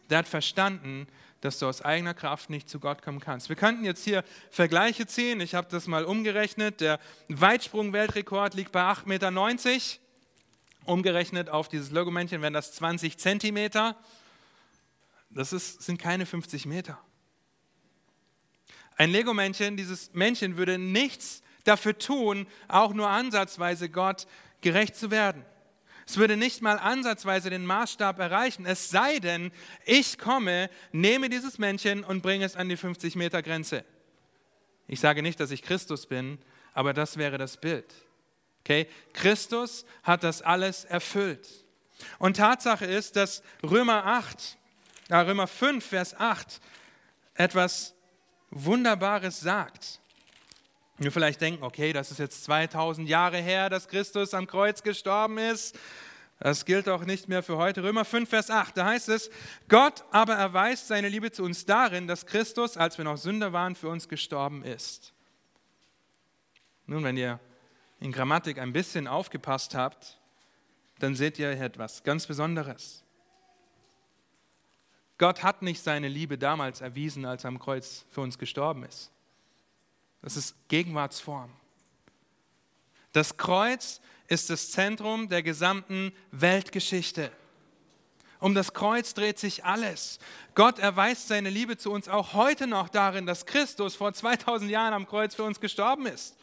der hat verstanden, dass du aus eigener Kraft nicht zu Gott kommen kannst. Wir könnten jetzt hier Vergleiche ziehen. Ich habe das mal umgerechnet. Der Weitsprung-Weltrekord liegt bei 8,90 Meter. Umgerechnet auf dieses Logomännchen wären das 20 Zentimeter. Das ist, sind keine 50 Meter. Ein Lego-Männchen, dieses Männchen würde nichts dafür tun, auch nur ansatzweise Gott gerecht zu werden. Es würde nicht mal ansatzweise den Maßstab erreichen, es sei denn, ich komme, nehme dieses Männchen und bringe es an die 50 Meter Grenze. Ich sage nicht, dass ich Christus bin, aber das wäre das Bild. Okay? Christus hat das alles erfüllt. Und Tatsache ist, dass Römer 8, äh Römer 5, Vers 8 etwas Wunderbares sagt. Wir vielleicht denken, okay, das ist jetzt 2000 Jahre her, dass Christus am Kreuz gestorben ist. Das gilt auch nicht mehr für heute. Römer 5, Vers 8, da heißt es, Gott aber erweist seine Liebe zu uns darin, dass Christus, als wir noch Sünder waren, für uns gestorben ist. Nun, wenn ihr in Grammatik ein bisschen aufgepasst habt, dann seht ihr etwas ganz Besonderes. Gott hat nicht seine Liebe damals erwiesen, als er am Kreuz für uns gestorben ist. Das ist Gegenwartsform. Das Kreuz ist das Zentrum der gesamten Weltgeschichte. Um das Kreuz dreht sich alles. Gott erweist seine Liebe zu uns auch heute noch darin, dass Christus vor 2000 Jahren am Kreuz für uns gestorben ist.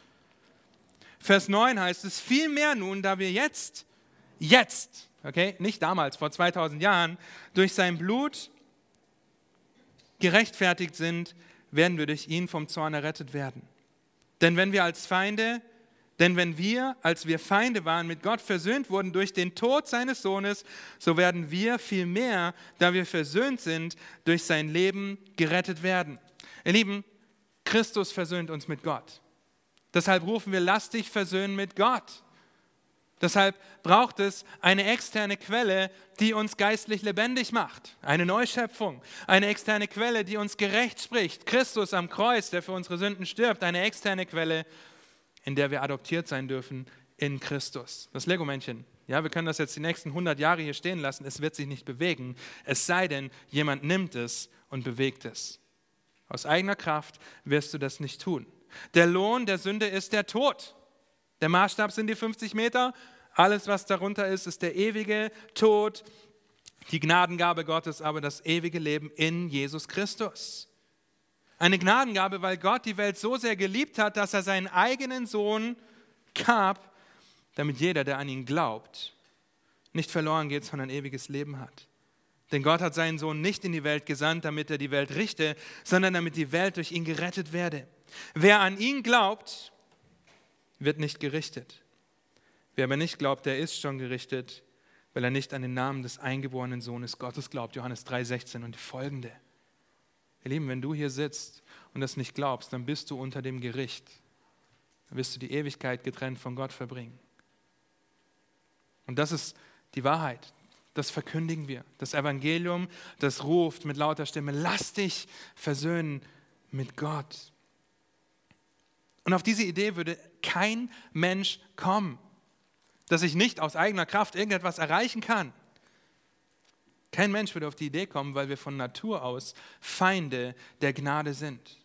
Vers 9 heißt es, vielmehr nun, da wir jetzt, jetzt, okay, nicht damals, vor 2000 Jahren, durch sein Blut gerechtfertigt sind, werden wir durch ihn vom Zorn errettet werden. Denn wenn wir als Feinde, denn wenn wir, als wir Feinde waren, mit Gott versöhnt wurden durch den Tod seines Sohnes, so werden wir vielmehr, da wir versöhnt sind, durch sein Leben gerettet werden. Ihr Lieben, Christus versöhnt uns mit Gott. Deshalb rufen wir, lass dich versöhnen mit Gott. Deshalb braucht es eine externe Quelle, die uns geistlich lebendig macht. Eine Neuschöpfung. Eine externe Quelle, die uns gerecht spricht. Christus am Kreuz, der für unsere Sünden stirbt. Eine externe Quelle, in der wir adoptiert sein dürfen in Christus. Das Lego-Männchen. Ja, wir können das jetzt die nächsten 100 Jahre hier stehen lassen. Es wird sich nicht bewegen. Es sei denn, jemand nimmt es und bewegt es. Aus eigener Kraft wirst du das nicht tun. Der Lohn der Sünde ist der Tod. Der Maßstab sind die 50 Meter. Alles, was darunter ist, ist der ewige Tod, die Gnadengabe Gottes, aber das ewige Leben in Jesus Christus. Eine Gnadengabe, weil Gott die Welt so sehr geliebt hat, dass er seinen eigenen Sohn gab, damit jeder, der an ihn glaubt, nicht verloren geht, sondern ewiges Leben hat. Denn Gott hat seinen Sohn nicht in die Welt gesandt, damit er die Welt richte, sondern damit die Welt durch ihn gerettet werde. Wer an ihn glaubt, wird nicht gerichtet. Wer aber nicht glaubt, der ist schon gerichtet, weil er nicht an den Namen des eingeborenen Sohnes Gottes glaubt. Johannes 3,16 und die folgende. Ihr Lieben, wenn du hier sitzt und das nicht glaubst, dann bist du unter dem Gericht. Dann wirst du die Ewigkeit getrennt von Gott verbringen. Und das ist die Wahrheit. Das verkündigen wir. Das Evangelium, das ruft mit lauter Stimme, lass dich versöhnen mit Gott. Und auf diese Idee würde kein Mensch kommen, dass ich nicht aus eigener Kraft irgendetwas erreichen kann. Kein Mensch würde auf die Idee kommen, weil wir von Natur aus Feinde der Gnade sind.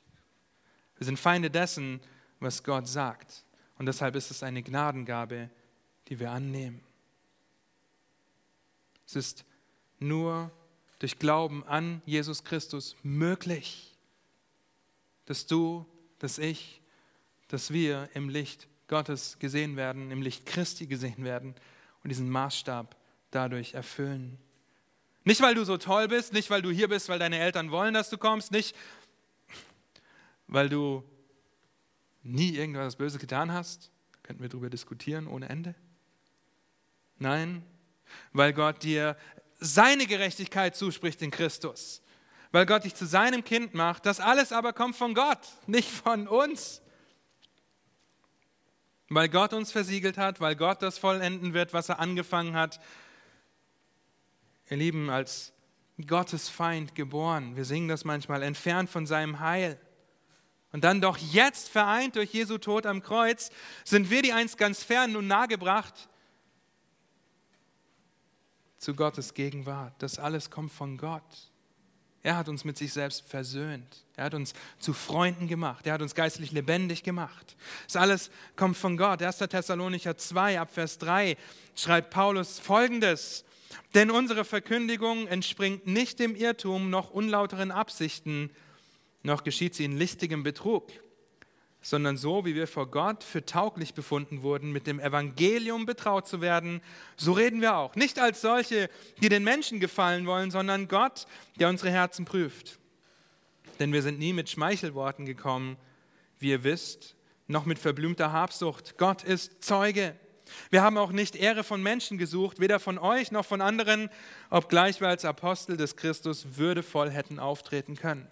Wir sind Feinde dessen, was Gott sagt. Und deshalb ist es eine Gnadengabe, die wir annehmen. Es ist nur durch Glauben an Jesus Christus möglich, dass du, dass ich dass wir im Licht Gottes gesehen werden, im Licht Christi gesehen werden und diesen Maßstab dadurch erfüllen. Nicht, weil du so toll bist, nicht, weil du hier bist, weil deine Eltern wollen, dass du kommst, nicht, weil du nie irgendwas Böses getan hast, könnten wir darüber diskutieren ohne Ende. Nein, weil Gott dir seine Gerechtigkeit zuspricht in Christus, weil Gott dich zu seinem Kind macht. Das alles aber kommt von Gott, nicht von uns weil Gott uns versiegelt hat, weil Gott das vollenden wird, was er angefangen hat. Ihr Lieben, als Gottes Feind geboren, wir singen das manchmal, entfernt von seinem Heil. Und dann doch jetzt vereint durch Jesu Tod am Kreuz, sind wir die einst ganz fern und nun nahegebracht zu Gottes Gegenwart. Das alles kommt von Gott. Er hat uns mit sich selbst versöhnt. Er hat uns zu Freunden gemacht. Er hat uns geistlich lebendig gemacht. Das alles kommt von Gott. 1. Thessalonicher 2, Abvers 3 schreibt Paulus folgendes. Denn unsere Verkündigung entspringt nicht dem Irrtum noch unlauteren Absichten, noch geschieht sie in listigem Betrug sondern so, wie wir vor Gott für tauglich befunden wurden, mit dem Evangelium betraut zu werden, so reden wir auch. Nicht als solche, die den Menschen gefallen wollen, sondern Gott, der unsere Herzen prüft. Denn wir sind nie mit Schmeichelworten gekommen, wie ihr wisst, noch mit verblümter Habsucht. Gott ist Zeuge. Wir haben auch nicht Ehre von Menschen gesucht, weder von euch noch von anderen, obgleich wir als Apostel des Christus würdevoll hätten auftreten können.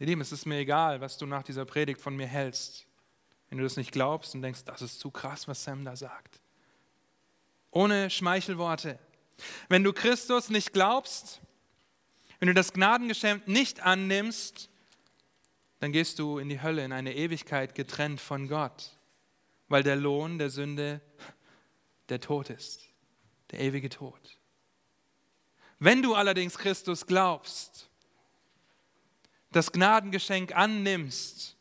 Ihr Lieben, es ist mir egal, was du nach dieser Predigt von mir hältst. Wenn du das nicht glaubst und denkst, das ist zu krass, was Sam da sagt. Ohne Schmeichelworte. Wenn du Christus nicht glaubst, wenn du das Gnadengeschenk nicht annimmst, dann gehst du in die Hölle, in eine Ewigkeit getrennt von Gott, weil der Lohn der Sünde der Tod ist, der ewige Tod. Wenn du allerdings Christus glaubst, das Gnadengeschenk annimmst,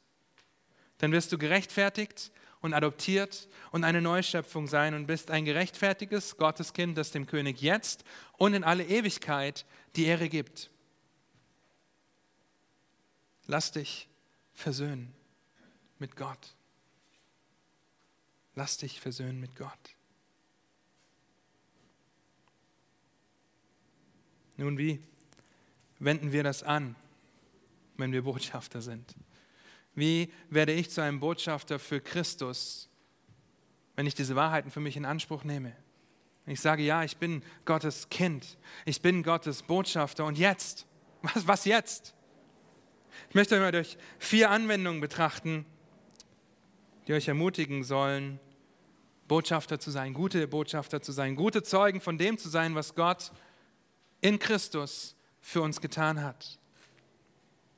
dann wirst du gerechtfertigt und adoptiert und eine Neuschöpfung sein und bist ein gerechtfertigtes Gotteskind, das dem König jetzt und in alle Ewigkeit die Ehre gibt. Lass dich versöhnen mit Gott. Lass dich versöhnen mit Gott. Nun, wie wenden wir das an? Wenn wir Botschafter sind? Wie werde ich zu einem Botschafter für Christus, wenn ich diese Wahrheiten für mich in Anspruch nehme? Ich sage, ja, ich bin Gottes Kind, ich bin Gottes Botschafter und jetzt, was, was jetzt? Ich möchte euch mal durch vier Anwendungen betrachten, die euch ermutigen sollen, Botschafter zu sein, gute Botschafter zu sein, gute Zeugen von dem zu sein, was Gott in Christus für uns getan hat.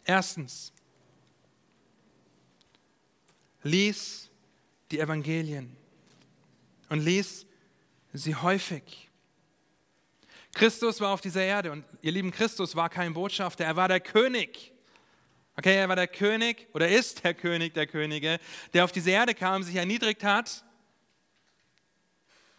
Erstens, lies die Evangelien und lies sie häufig. Christus war auf dieser Erde und ihr lieben Christus war kein Botschafter, er war der König. Okay, er war der König oder ist der König der Könige, der auf diese Erde kam, sich erniedrigt hat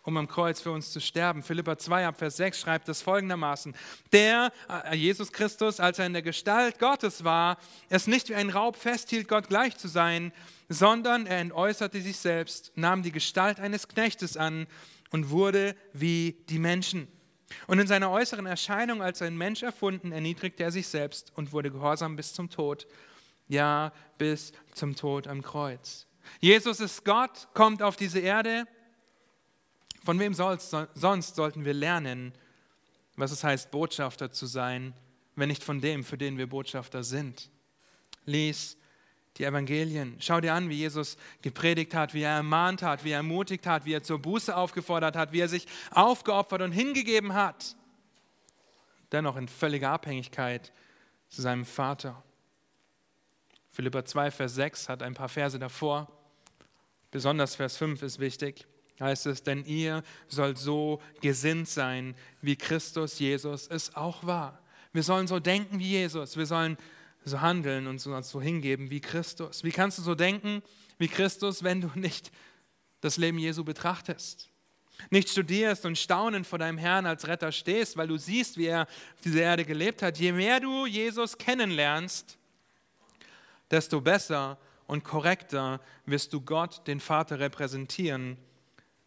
um am Kreuz für uns zu sterben. Philippa 2 ab Vers 6 schreibt es folgendermaßen. Der, äh, Jesus Christus, als er in der Gestalt Gottes war, es nicht wie ein Raub festhielt, Gott gleich zu sein, sondern er entäußerte sich selbst, nahm die Gestalt eines Knechtes an und wurde wie die Menschen. Und in seiner äußeren Erscheinung als ein Mensch erfunden, erniedrigte er sich selbst und wurde gehorsam bis zum Tod. Ja, bis zum Tod am Kreuz. Jesus ist Gott, kommt auf diese Erde, von wem soll's, sonst sollten wir lernen, was es heißt, Botschafter zu sein, wenn nicht von dem, für den wir Botschafter sind? Lies die Evangelien. Schau dir an, wie Jesus gepredigt hat, wie er ermahnt hat, wie er ermutigt hat, wie er zur Buße aufgefordert hat, wie er sich aufgeopfert und hingegeben hat. Dennoch in völliger Abhängigkeit zu seinem Vater. Philippa 2, Vers 6 hat ein paar Verse davor. Besonders Vers 5 ist wichtig heißt es, denn ihr sollt so gesinnt sein, wie Christus Jesus es auch war. Wir sollen so denken wie Jesus, wir sollen so handeln und uns so hingeben wie Christus. Wie kannst du so denken wie Christus, wenn du nicht das Leben Jesu betrachtest? Nicht studierst und staunend vor deinem Herrn als Retter stehst, weil du siehst, wie er auf dieser Erde gelebt hat. Je mehr du Jesus kennenlernst, desto besser und korrekter wirst du Gott, den Vater, repräsentieren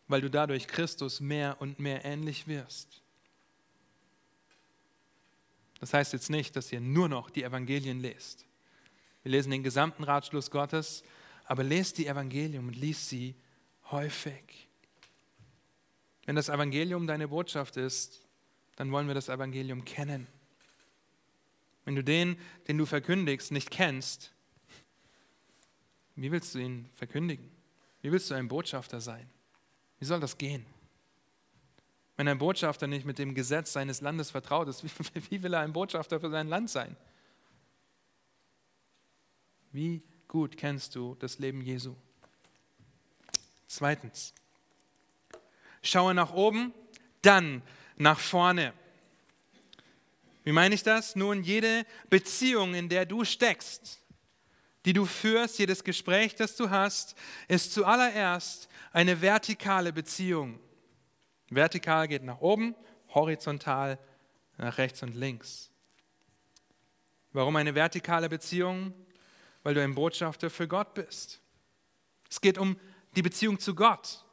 weil du dadurch Christus mehr und mehr ähnlich wirst. Das heißt jetzt nicht, dass ihr nur noch die Evangelien lest. Wir lesen den gesamten Ratschluss Gottes, aber lest die Evangelium und liest sie häufig. Wenn das Evangelium deine Botschaft ist, dann wollen wir das Evangelium kennen. Wenn du den, den du verkündigst, nicht kennst, wie willst du ihn verkündigen? Wie willst du ein Botschafter sein? Wie soll das gehen? Wenn ein Botschafter nicht mit dem Gesetz seines Landes vertraut ist, wie, will er ein Botschafter für sein Land sein? Wie gut kennst du das Leben Jesu? Zweitens, schaue nach oben, dann nach vorne. Wie meine ich das? Nun, jede Beziehung, in der du steckst, die du führst, jedes Gespräch, das du hast, ist zuallererst eine vertikale Beziehung. Vertikal geht nach oben, horizontal nach rechts und links. Warum eine vertikale Beziehung? Weil du ein Botschafter für Gott bist. Es geht um die Beziehung zu Gott.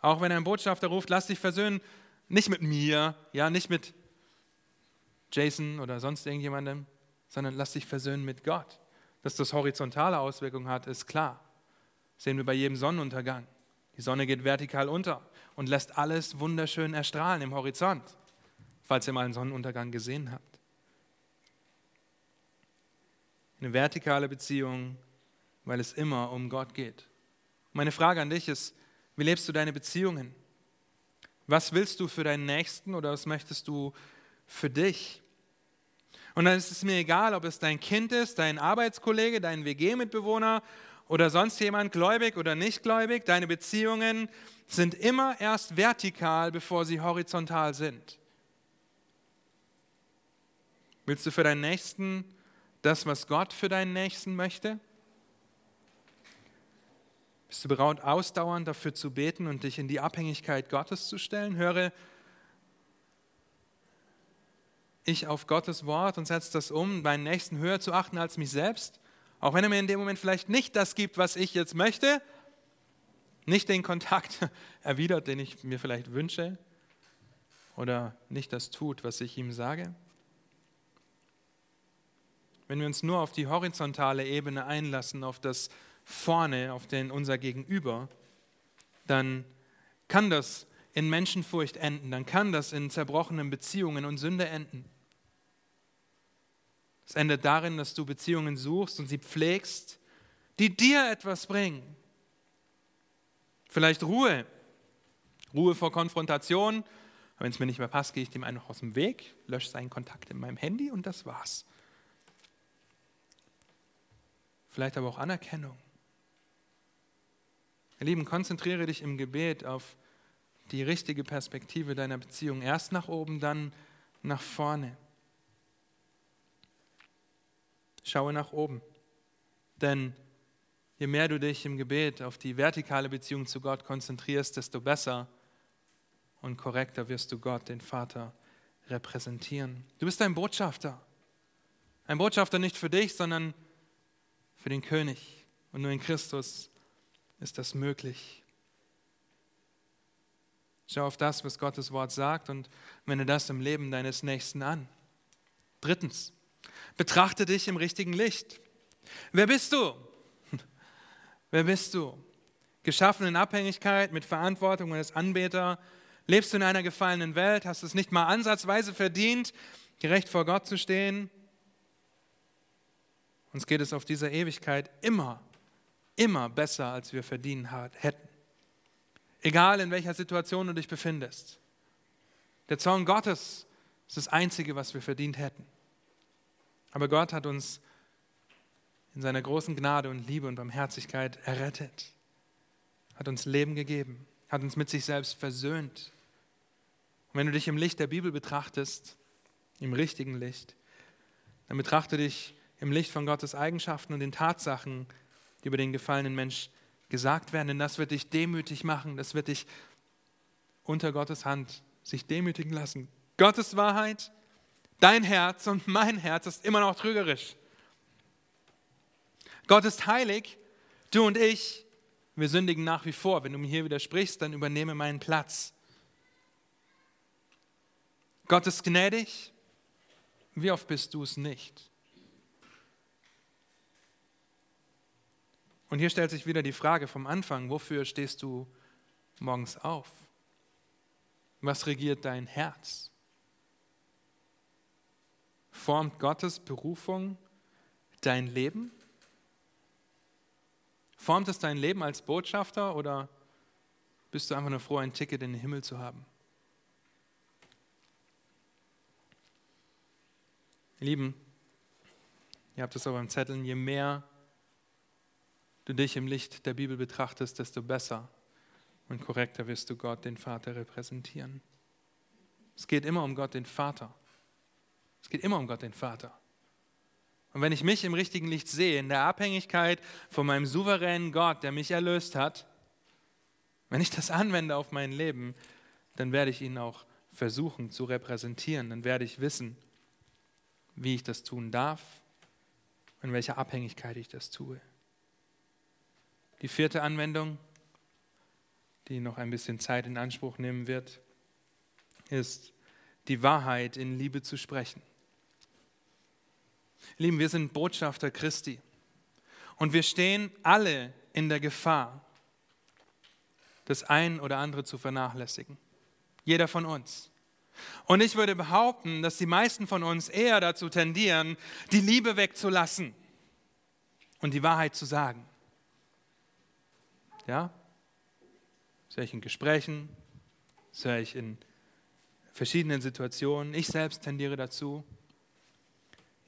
Auch wenn ein Botschafter ruft, lass dich versöhnen, nicht mit mir, ja, nicht mit Jason oder sonst irgendjemandem, sondern lass dich versöhnen mit Gott. Dass das horizontale Auswirkungen hat, ist klar. Das sehen wir bei jedem Sonnenuntergang. Die Sonne geht vertikal unter und lässt alles wunderschön erstrahlen im Horizont, falls ihr mal einen Sonnenuntergang gesehen habt. Eine vertikale Beziehung, weil es immer um Gott geht. Meine Frage an dich ist, wie lebst du deine Beziehungen? Was willst du für deinen Nächsten oder was möchtest du für dich? Und dann ist es mir egal, ob es dein Kind ist, dein Arbeitskollege, dein WG-Mitbewohner oder sonst jemand, gläubig oder nicht gläubig. Deine Beziehungen sind immer erst vertikal, bevor sie horizontal sind. Willst du für deinen Nächsten das, was Gott für deinen Nächsten möchte? Bist du bereit, ausdauernd dafür zu beten und dich in die Abhängigkeit Gottes zu stellen? Höre ich auf Gottes Wort und setze das um, meinen Nächsten höher zu achten als mich selbst? Auch wenn er mir in dem Moment vielleicht nicht das gibt, was ich jetzt möchte, nicht den Kontakt erwidert, den ich mir vielleicht wünsche, oder nicht das tut, was ich ihm sage? Wenn wir uns nur auf die horizontale Ebene einlassen, auf das Vorne, auf den unser Gegenüber, dann kann das in Menschenfurcht enden, dann kann das in zerbrochenen Beziehungen und Sünde enden. Es endet darin, dass du Beziehungen suchst und sie pflegst, die dir etwas bringen. Vielleicht Ruhe, Ruhe vor Konfrontation. Wenn es mir nicht mehr passt, gehe ich dem einfach aus dem Weg, lösche seinen Kontakt in meinem Handy und das war's. Vielleicht aber auch Anerkennung. Ihr Lieben, konzentriere dich im Gebet auf die richtige Perspektive deiner Beziehung. Erst nach oben, dann nach vorne. Schaue nach oben. Denn je mehr du dich im Gebet auf die vertikale Beziehung zu Gott konzentrierst, desto besser und korrekter wirst du Gott, den Vater, repräsentieren. Du bist ein Botschafter. Ein Botschafter nicht für dich, sondern für den König. Und nur in Christus ist das möglich. Schau auf das, was Gottes Wort sagt und wende das im Leben deines Nächsten an. Drittens, Betrachte dich im richtigen Licht. Wer bist du? Wer bist du? Geschaffen in Abhängigkeit, mit Verantwortung als Anbeter. Lebst du in einer gefallenen Welt? Hast es nicht mal ansatzweise verdient, gerecht vor Gott zu stehen? Uns geht es auf dieser Ewigkeit immer, immer besser, als wir verdienen hätten. Egal in welcher Situation du dich befindest. Der Zorn Gottes ist das Einzige, was wir verdient hätten. Aber Gott hat uns in seiner großen Gnade und Liebe und Barmherzigkeit errettet, hat uns Leben gegeben, hat uns mit sich selbst versöhnt. Und wenn du dich im Licht der Bibel betrachtest, im richtigen Licht, dann betrachte dich im Licht von Gottes Eigenschaften und den Tatsachen, die über den gefallenen Mensch gesagt werden, denn das wird dich demütig machen, das wird dich unter Gottes Hand sich demütigen lassen. Gottes Wahrheit Dein Herz und mein Herz ist immer noch trügerisch. Gott ist heilig, du und ich, wir sündigen nach wie vor. Wenn du mir hier widersprichst, dann übernehme meinen Platz. Gott ist gnädig, wie oft bist du es nicht? Und hier stellt sich wieder die Frage vom Anfang, wofür stehst du morgens auf? Was regiert dein Herz? Formt Gottes Berufung dein Leben? Formt es dein Leben als Botschafter oder bist du einfach nur froh, ein Ticket in den Himmel zu haben? Ihr Lieben, ihr habt es auch beim Zetteln, je mehr du dich im Licht der Bibel betrachtest, desto besser und korrekter wirst du Gott, den Vater, repräsentieren. Es geht immer um Gott den Vater. Es geht immer um Gott den Vater. Und wenn ich mich im richtigen Licht sehe, in der Abhängigkeit von meinem souveränen Gott, der mich erlöst hat, wenn ich das anwende auf mein Leben, dann werde ich ihn auch versuchen zu repräsentieren. Dann werde ich wissen, wie ich das tun darf, in welcher Abhängigkeit ich das tue. Die vierte Anwendung, die noch ein bisschen Zeit in Anspruch nehmen wird, ist die Wahrheit in Liebe zu sprechen. Lieben, wir sind Botschafter Christi und wir stehen alle in der Gefahr, das ein oder andere zu vernachlässigen. Jeder von uns. Und ich würde behaupten, dass die meisten von uns eher dazu tendieren, die Liebe wegzulassen und die Wahrheit zu sagen. Ja? Das höre ich in Gesprächen, das höre ich in verschiedenen Situationen. Ich selbst tendiere dazu,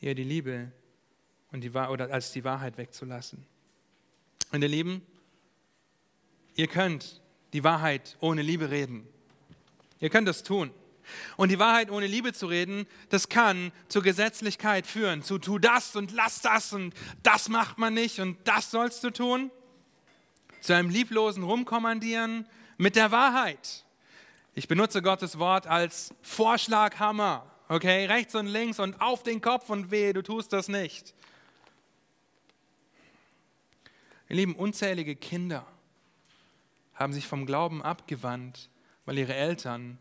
eher die Liebe und die, oder als die Wahrheit wegzulassen. Und ihr Lieben, ihr könnt die Wahrheit ohne Liebe reden. Ihr könnt das tun. Und die Wahrheit ohne Liebe zu reden, das kann zur Gesetzlichkeit führen, zu tu das und lass das und das macht man nicht und das sollst du tun. Zu einem lieblosen Rumkommandieren mit der Wahrheit. Ich benutze Gottes Wort als Vorschlaghammer. Okay, rechts und links und auf den Kopf und weh, du tust das nicht. Ihr lieben, unzählige Kinder haben sich vom Glauben abgewandt, weil ihre Eltern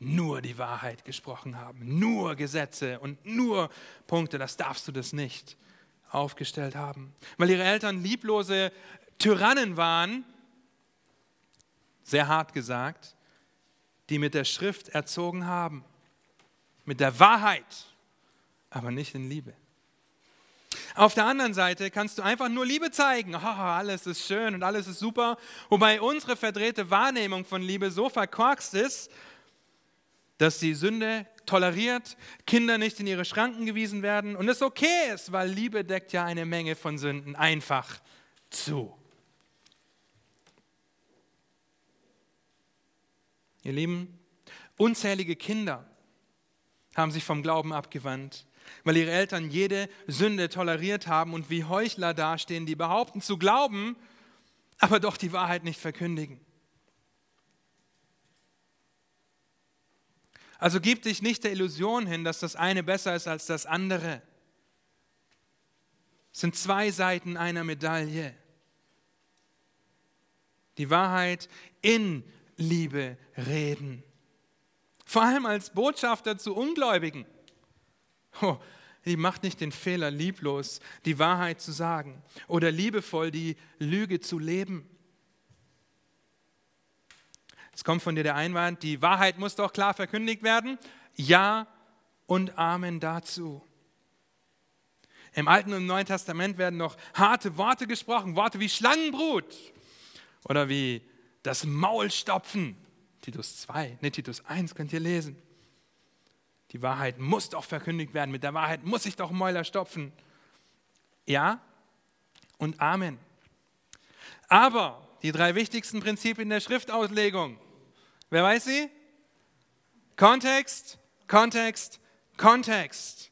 nur die Wahrheit gesprochen haben, nur Gesetze und nur Punkte, das darfst du das nicht, aufgestellt haben. Weil ihre Eltern lieblose Tyrannen waren, sehr hart gesagt, die mit der Schrift erzogen haben, mit der Wahrheit, aber nicht in Liebe. Auf der anderen Seite kannst du einfach nur Liebe zeigen. Oh, alles ist schön und alles ist super. Wobei unsere verdrehte Wahrnehmung von Liebe so verkorkst ist, dass die Sünde toleriert, Kinder nicht in ihre Schranken gewiesen werden und es okay ist, weil Liebe deckt ja eine Menge von Sünden einfach zu. Ihr Lieben, unzählige Kinder haben sich vom Glauben abgewandt, weil ihre Eltern jede Sünde toleriert haben und wie Heuchler dastehen, die behaupten zu glauben, aber doch die Wahrheit nicht verkündigen. Also gib dich nicht der Illusion hin, dass das eine besser ist als das andere. Es sind zwei Seiten einer Medaille. Die Wahrheit in Liebe reden. Vor allem als Botschafter zu Ungläubigen. Oh, die macht nicht den Fehler, lieblos die Wahrheit zu sagen oder liebevoll die Lüge zu leben. Es kommt von dir der Einwand, die Wahrheit muss doch klar verkündigt werden. Ja und Amen dazu. Im Alten und Neuen Testament werden noch harte Worte gesprochen, Worte wie Schlangenbrut oder wie das Maul stopfen. Titus 2, ne, Titus 1 könnt ihr lesen. Die Wahrheit muss doch verkündigt werden, mit der Wahrheit muss ich doch Mäuler stopfen. Ja und Amen. Aber die drei wichtigsten Prinzipien der Schriftauslegung, Wer weiß sie? Kontext, Kontext, Kontext.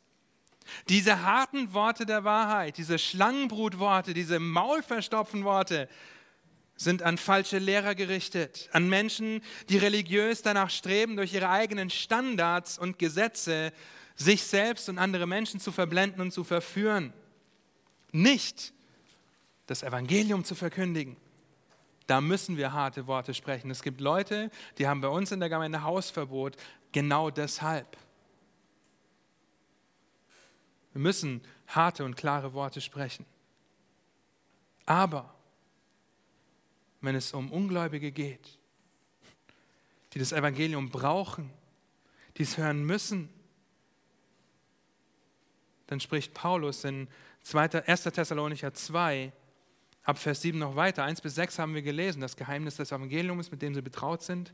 Diese harten Worte der Wahrheit, diese Schlangenbrutworte, diese Maulverstopfen Worte sind an falsche Lehrer gerichtet, an Menschen, die religiös danach streben, durch ihre eigenen Standards und Gesetze sich selbst und andere Menschen zu verblenden und zu verführen. Nicht das Evangelium zu verkündigen. Da müssen wir harte Worte sprechen. Es gibt Leute, die haben bei uns in der Gemeinde Hausverbot genau deshalb. Wir müssen harte und klare Worte sprechen. Aber wenn es um Ungläubige geht, die das Evangelium brauchen, die es hören müssen, dann spricht Paulus in 1. Thessalonicher 2 ab Vers 7 noch weiter. 1 bis 6 haben wir gelesen, das Geheimnis des Evangeliums, mit dem sie betraut sind.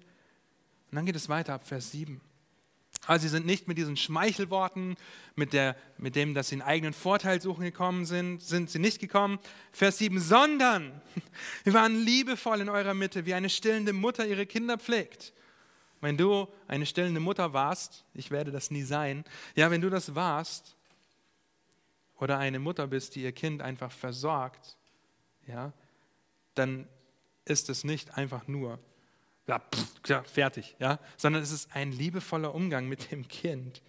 Und dann geht es weiter ab Vers 7. Also sie sind nicht mit diesen Schmeichelworten, mit, der, mit dem, dass sie einen eigenen Vorteil suchen gekommen sind, sind sie nicht gekommen. Vers 7, sondern wir waren liebevoll in eurer Mitte, wie eine stillende Mutter ihre Kinder pflegt. wenn du eine stillende Mutter warst, ich werde das nie sein, ja, wenn du das warst, oder eine Mutter bist, die ihr Kind einfach versorgt, ja, dann ist es nicht einfach nur, ja, pff, ja, fertig, ja, sondern es ist ein liebevoller Umgang mit dem Kind.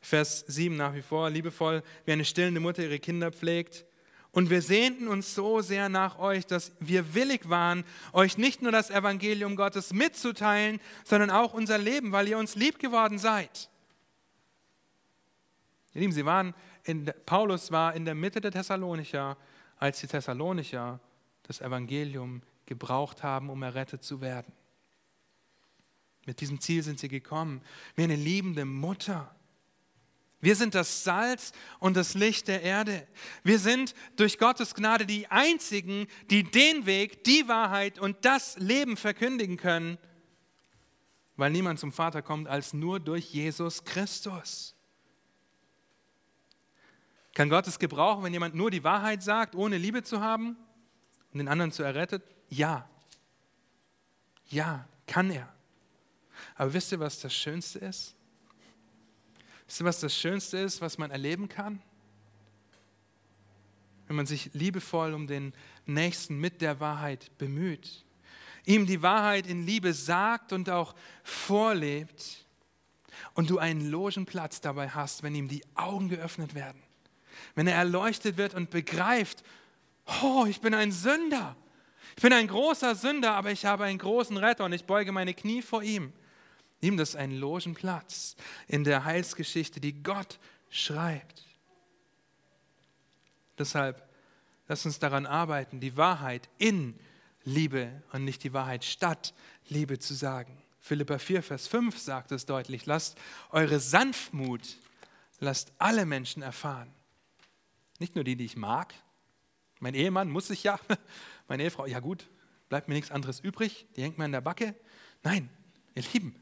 Vers 7 nach wie vor, liebevoll, wie eine stillende Mutter ihre Kinder pflegt. Und wir sehnten uns so sehr nach euch, dass wir willig waren, euch nicht nur das Evangelium Gottes mitzuteilen, sondern auch unser Leben, weil ihr uns lieb geworden seid. Ihr Lieben, sie waren in, Paulus war in der Mitte der Thessalonicher, als die Thessalonicher das Evangelium gebraucht haben, um errettet zu werden. Mit diesem Ziel sind sie gekommen, wie eine liebende Mutter. Wir sind das Salz und das Licht der Erde. Wir sind durch Gottes Gnade die Einzigen, die den Weg, die Wahrheit und das Leben verkündigen können, weil niemand zum Vater kommt als nur durch Jesus Christus. Kann Gott es gebrauchen, wenn jemand nur die Wahrheit sagt, ohne Liebe zu haben und den anderen zu errettet? Ja. Ja, kann er. Aber wisst ihr, was das Schönste ist? Wisst ihr, was das Schönste ist, was man erleben kann? Wenn man sich liebevoll um den Nächsten mit der Wahrheit bemüht, ihm die Wahrheit in Liebe sagt und auch vorlebt und du einen Logenplatz dabei hast, wenn ihm die Augen geöffnet werden wenn er erleuchtet wird und begreift, oh, ich bin ein Sünder. Ich bin ein großer Sünder, aber ich habe einen großen Retter und ich beuge meine Knie vor ihm. Ihm das ist ein Logenplatz in der Heilsgeschichte, die Gott schreibt. Deshalb lass uns daran arbeiten, die Wahrheit in Liebe und nicht die Wahrheit statt Liebe zu sagen. Philippa 4, Vers 5 sagt es deutlich, lasst eure Sanftmut, lasst alle Menschen erfahren. Nicht nur die, die ich mag. Mein Ehemann muss sich ja, meine Ehefrau, ja gut, bleibt mir nichts anderes übrig, die hängt mir in der Backe. Nein, ihr Lieben.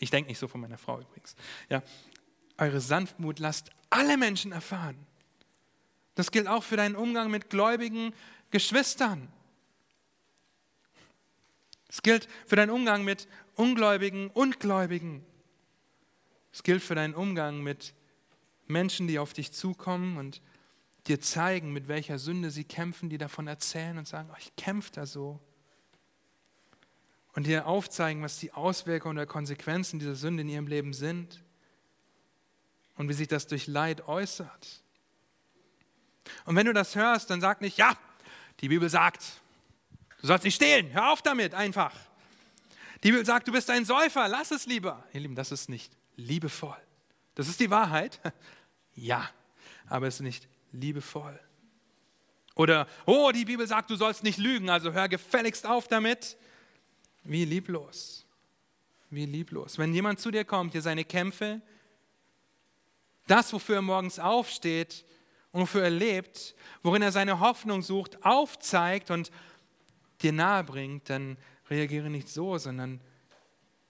Ich denke nicht so von meiner Frau übrigens. Ja, eure Sanftmut lasst alle Menschen erfahren. Das gilt auch für deinen Umgang mit gläubigen Geschwistern. Es gilt für deinen Umgang mit Ungläubigen und Gläubigen. Es gilt für deinen Umgang mit Menschen, die auf dich zukommen und dir zeigen, mit welcher Sünde sie kämpfen, die davon erzählen und sagen, oh, ich kämpfe da so. Und dir aufzeigen, was die Auswirkungen oder Konsequenzen dieser Sünde in ihrem Leben sind und wie sich das durch Leid äußert. Und wenn du das hörst, dann sag nicht, ja, die Bibel sagt, du sollst nicht stehlen, hör auf damit einfach. Die Bibel sagt, du bist ein Säufer, lass es lieber. Ihr Lieben, das ist nicht liebevoll. Das ist die Wahrheit, ja, aber es ist nicht liebevoll. Oder, oh, die Bibel sagt, du sollst nicht lügen, also hör gefälligst auf damit. Wie lieblos. Wie lieblos. Wenn jemand zu dir kommt, dir seine Kämpfe, das, wofür er morgens aufsteht und wofür er lebt, worin er seine Hoffnung sucht, aufzeigt und dir nahe bringt, dann reagiere nicht so, sondern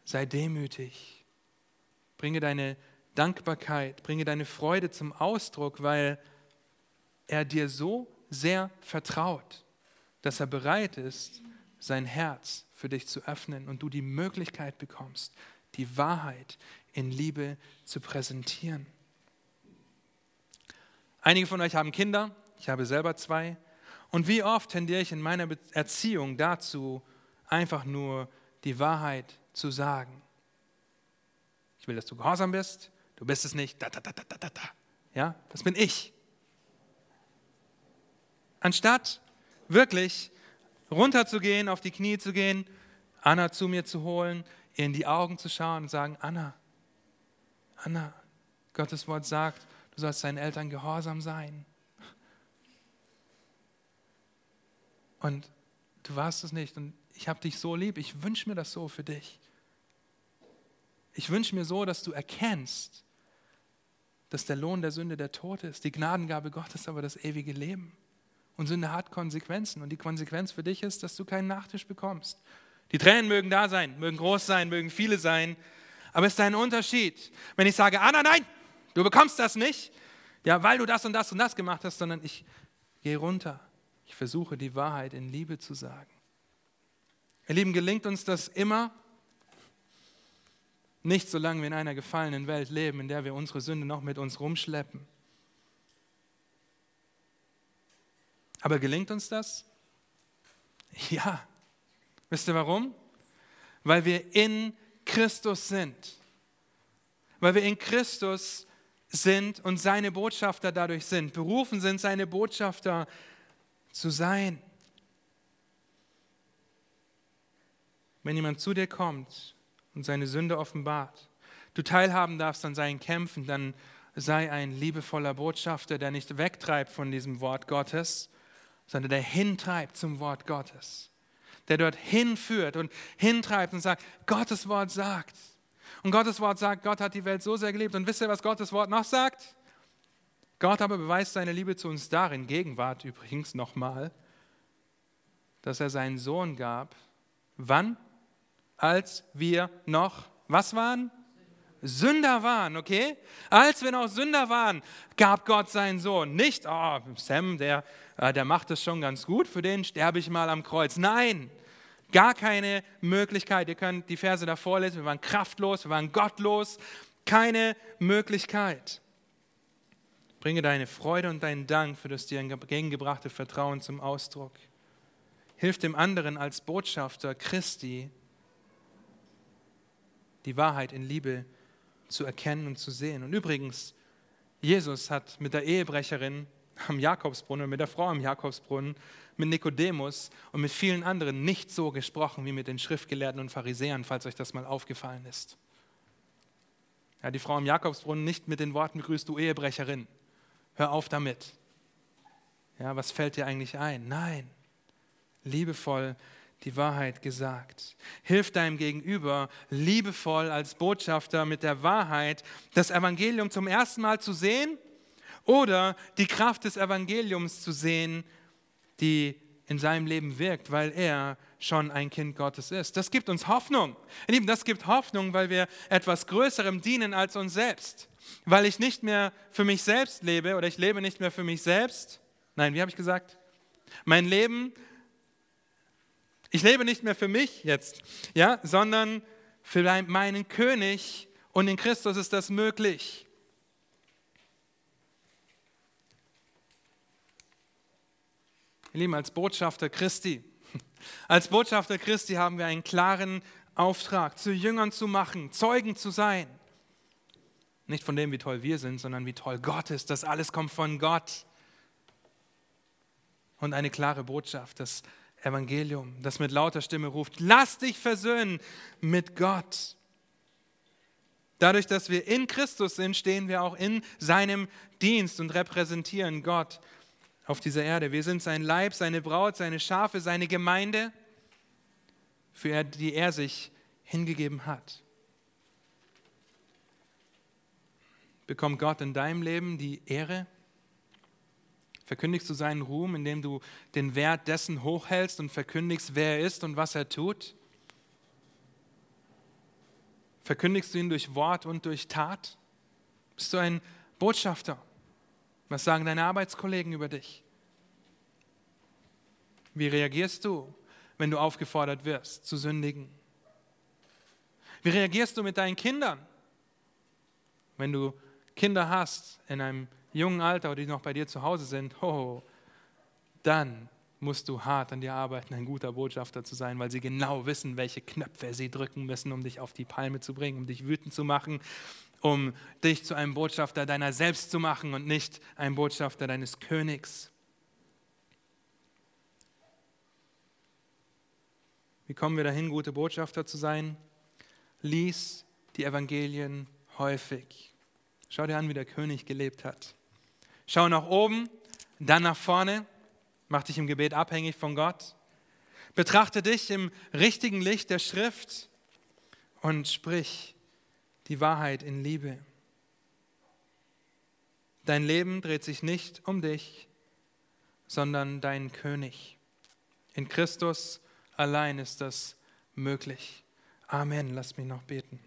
sei demütig. Bringe deine Dankbarkeit, bringe deine Freude zum Ausdruck, weil er dir so sehr vertraut, dass er bereit ist, sein Herz für dich zu öffnen und du die Möglichkeit bekommst, die Wahrheit in Liebe zu präsentieren. Einige von euch haben Kinder, ich habe selber zwei. Und wie oft tendiere ich in meiner Erziehung dazu, einfach nur die Wahrheit zu sagen. Ich will, dass du gehorsam bist du bist es nicht, da, da, da, da, da, da. Ja, das bin ich. Anstatt wirklich runterzugehen, auf die Knie zu gehen, Anna zu mir zu holen, ihr in die Augen zu schauen und sagen, Anna, Anna, Gottes Wort sagt, du sollst deinen Eltern gehorsam sein. Und du warst es nicht und ich habe dich so lieb, ich wünsche mir das so für dich. Ich wünsche mir so, dass du erkennst, dass der Lohn der Sünde der Tod ist, die Gnadengabe Gottes aber das ewige Leben. Und Sünde hat Konsequenzen. Und die Konsequenz für dich ist, dass du keinen Nachtisch bekommst. Die Tränen mögen da sein, mögen groß sein, mögen viele sein. Aber es ist ein Unterschied, wenn ich sage, Anna, nein, du bekommst das nicht, ja, weil du das und das und das gemacht hast, sondern ich gehe runter. Ich versuche die Wahrheit in Liebe zu sagen. Ihr Lieben, gelingt uns das immer? Nicht solange wir in einer gefallenen Welt leben, in der wir unsere Sünde noch mit uns rumschleppen. Aber gelingt uns das? Ja. Wisst ihr warum? Weil wir in Christus sind. Weil wir in Christus sind und seine Botschafter dadurch sind. Berufen sind, seine Botschafter zu sein. Wenn jemand zu dir kommt und seine Sünde offenbart, du teilhaben darfst an seinen Kämpfen, dann sei ein liebevoller Botschafter, der nicht wegtreibt von diesem Wort Gottes, sondern der hintreibt zum Wort Gottes. Der dort hinführt und hintreibt und sagt, Gottes Wort sagt. Und Gottes Wort sagt, Gott hat die Welt so sehr geliebt. Und wisst ihr, was Gottes Wort noch sagt? Gott aber beweist seine Liebe zu uns darin, Gegenwart übrigens nochmal, dass er seinen Sohn gab. Wann? Als wir noch, was waren? Sünder waren, okay? Als wir noch Sünder waren, gab Gott seinen Sohn. Nicht, oh, Sam, der, der macht es schon ganz gut, für den sterbe ich mal am Kreuz. Nein, gar keine Möglichkeit. Ihr könnt die Verse davor lesen, wir waren kraftlos, wir waren gottlos. Keine Möglichkeit. Bringe deine Freude und deinen Dank für das dir entgegengebrachte Vertrauen zum Ausdruck. Hilf dem anderen als Botschafter Christi, die Wahrheit in Liebe zu erkennen und zu sehen. Und übrigens, Jesus hat mit der Ehebrecherin am Jakobsbrunnen, mit der Frau am Jakobsbrunnen, mit Nikodemus und mit vielen anderen nicht so gesprochen wie mit den Schriftgelehrten und Pharisäern, falls euch das mal aufgefallen ist. Ja, die Frau am Jakobsbrunnen nicht mit den Worten begrüßt, du Ehebrecherin, hör auf damit. Ja, was fällt dir eigentlich ein? Nein, liebevoll die Wahrheit gesagt. Hilf deinem Gegenüber liebevoll als Botschafter mit der Wahrheit das Evangelium zum ersten Mal zu sehen oder die Kraft des Evangeliums zu sehen, die in seinem Leben wirkt, weil er schon ein Kind Gottes ist. Das gibt uns Hoffnung. Ihr Lieben, das gibt Hoffnung, weil wir etwas Größerem dienen als uns selbst. Weil ich nicht mehr für mich selbst lebe oder ich lebe nicht mehr für mich selbst. Nein, wie habe ich gesagt? Mein Leben ich lebe nicht mehr für mich jetzt, ja, sondern für meinen König und in Christus ist das möglich. Ihr Lieben, als Botschafter Christi, als Botschafter Christi haben wir einen klaren Auftrag, zu Jüngern zu machen, Zeugen zu sein. Nicht von dem, wie toll wir sind, sondern wie toll Gott ist. Das alles kommt von Gott. Und eine klare Botschaft, dass Evangelium, das mit lauter Stimme ruft, lass dich versöhnen mit Gott. Dadurch, dass wir in Christus sind, stehen wir auch in seinem Dienst und repräsentieren Gott auf dieser Erde. Wir sind sein Leib, seine Braut, seine Schafe, seine Gemeinde, für die er sich hingegeben hat. Bekommt Gott in deinem Leben die Ehre? Verkündigst du seinen Ruhm, indem du den Wert dessen hochhältst und verkündigst, wer er ist und was er tut? Verkündigst du ihn durch Wort und durch Tat? Bist du ein Botschafter? Was sagen deine Arbeitskollegen über dich? Wie reagierst du, wenn du aufgefordert wirst zu sündigen? Wie reagierst du mit deinen Kindern, wenn du Kinder hast in einem jungen Alter oder die noch bei dir zu Hause sind, oh, dann musst du hart an dir arbeiten, ein guter Botschafter zu sein, weil sie genau wissen, welche Knöpfe sie drücken müssen, um dich auf die Palme zu bringen, um dich wütend zu machen, um dich zu einem Botschafter deiner selbst zu machen und nicht ein Botschafter deines Königs. Wie kommen wir dahin, gute Botschafter zu sein? Lies die Evangelien häufig. Schau dir an, wie der König gelebt hat. Schau nach oben, dann nach vorne, mach dich im Gebet abhängig von Gott. Betrachte dich im richtigen Licht der Schrift und sprich die Wahrheit in Liebe. Dein Leben dreht sich nicht um dich, sondern dein König. In Christus allein ist das möglich. Amen. Lass mich noch beten.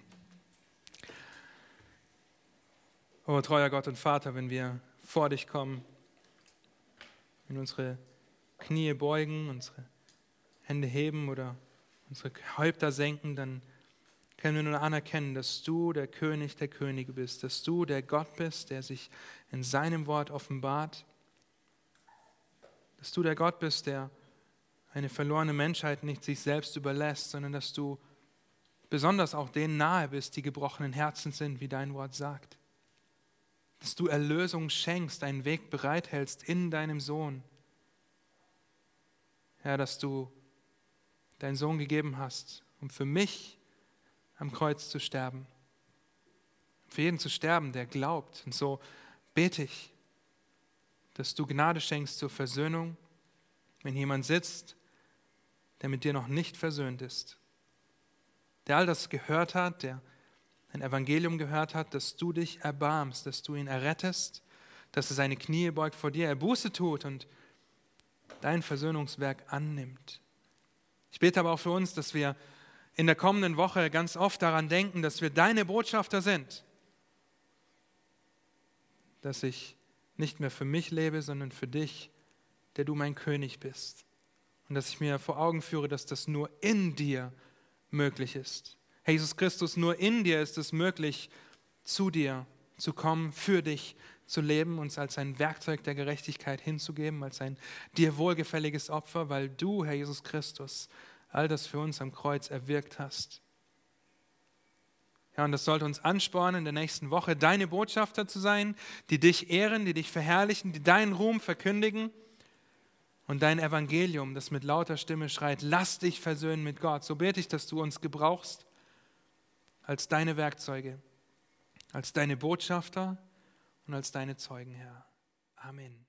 Oh, treuer Gott und Vater, wenn wir vor dich kommen, in unsere Knie beugen, unsere Hände heben oder unsere Häupter senken, dann können wir nur anerkennen, dass du der König der Könige bist, dass du der Gott bist, der sich in seinem Wort offenbart, dass du der Gott bist, der eine verlorene Menschheit nicht sich selbst überlässt, sondern dass du besonders auch denen nahe bist, die gebrochenen Herzen sind, wie dein Wort sagt. Dass du Erlösung schenkst, einen Weg bereithältst in deinem Sohn. Herr, dass du deinen Sohn gegeben hast, um für mich am Kreuz zu sterben. Für jeden zu sterben, der glaubt. Und so bete ich, dass du Gnade schenkst zur Versöhnung, wenn jemand sitzt, der mit dir noch nicht versöhnt ist, der all das gehört hat, der ein Evangelium gehört hat, dass du dich erbarmst, dass du ihn errettest, dass er seine Knie beugt vor dir, er Buße tut und dein Versöhnungswerk annimmt. Ich bete aber auch für uns, dass wir in der kommenden Woche ganz oft daran denken, dass wir deine Botschafter sind. Dass ich nicht mehr für mich lebe, sondern für dich, der du mein König bist. Und dass ich mir vor Augen führe, dass das nur in dir möglich ist. Herr Jesus Christus, nur in dir ist es möglich, zu dir zu kommen, für dich zu leben, uns als ein Werkzeug der Gerechtigkeit hinzugeben, als ein dir wohlgefälliges Opfer, weil du, Herr Jesus Christus, all das für uns am Kreuz erwirkt hast. Ja, und das sollte uns anspornen, in der nächsten Woche deine Botschafter zu sein, die dich ehren, die dich verherrlichen, die deinen Ruhm verkündigen und dein Evangelium, das mit lauter Stimme schreit, lass dich versöhnen mit Gott. So bete ich, dass du uns gebrauchst als deine Werkzeuge, als deine Botschafter und als deine Zeugen, Herr. Amen.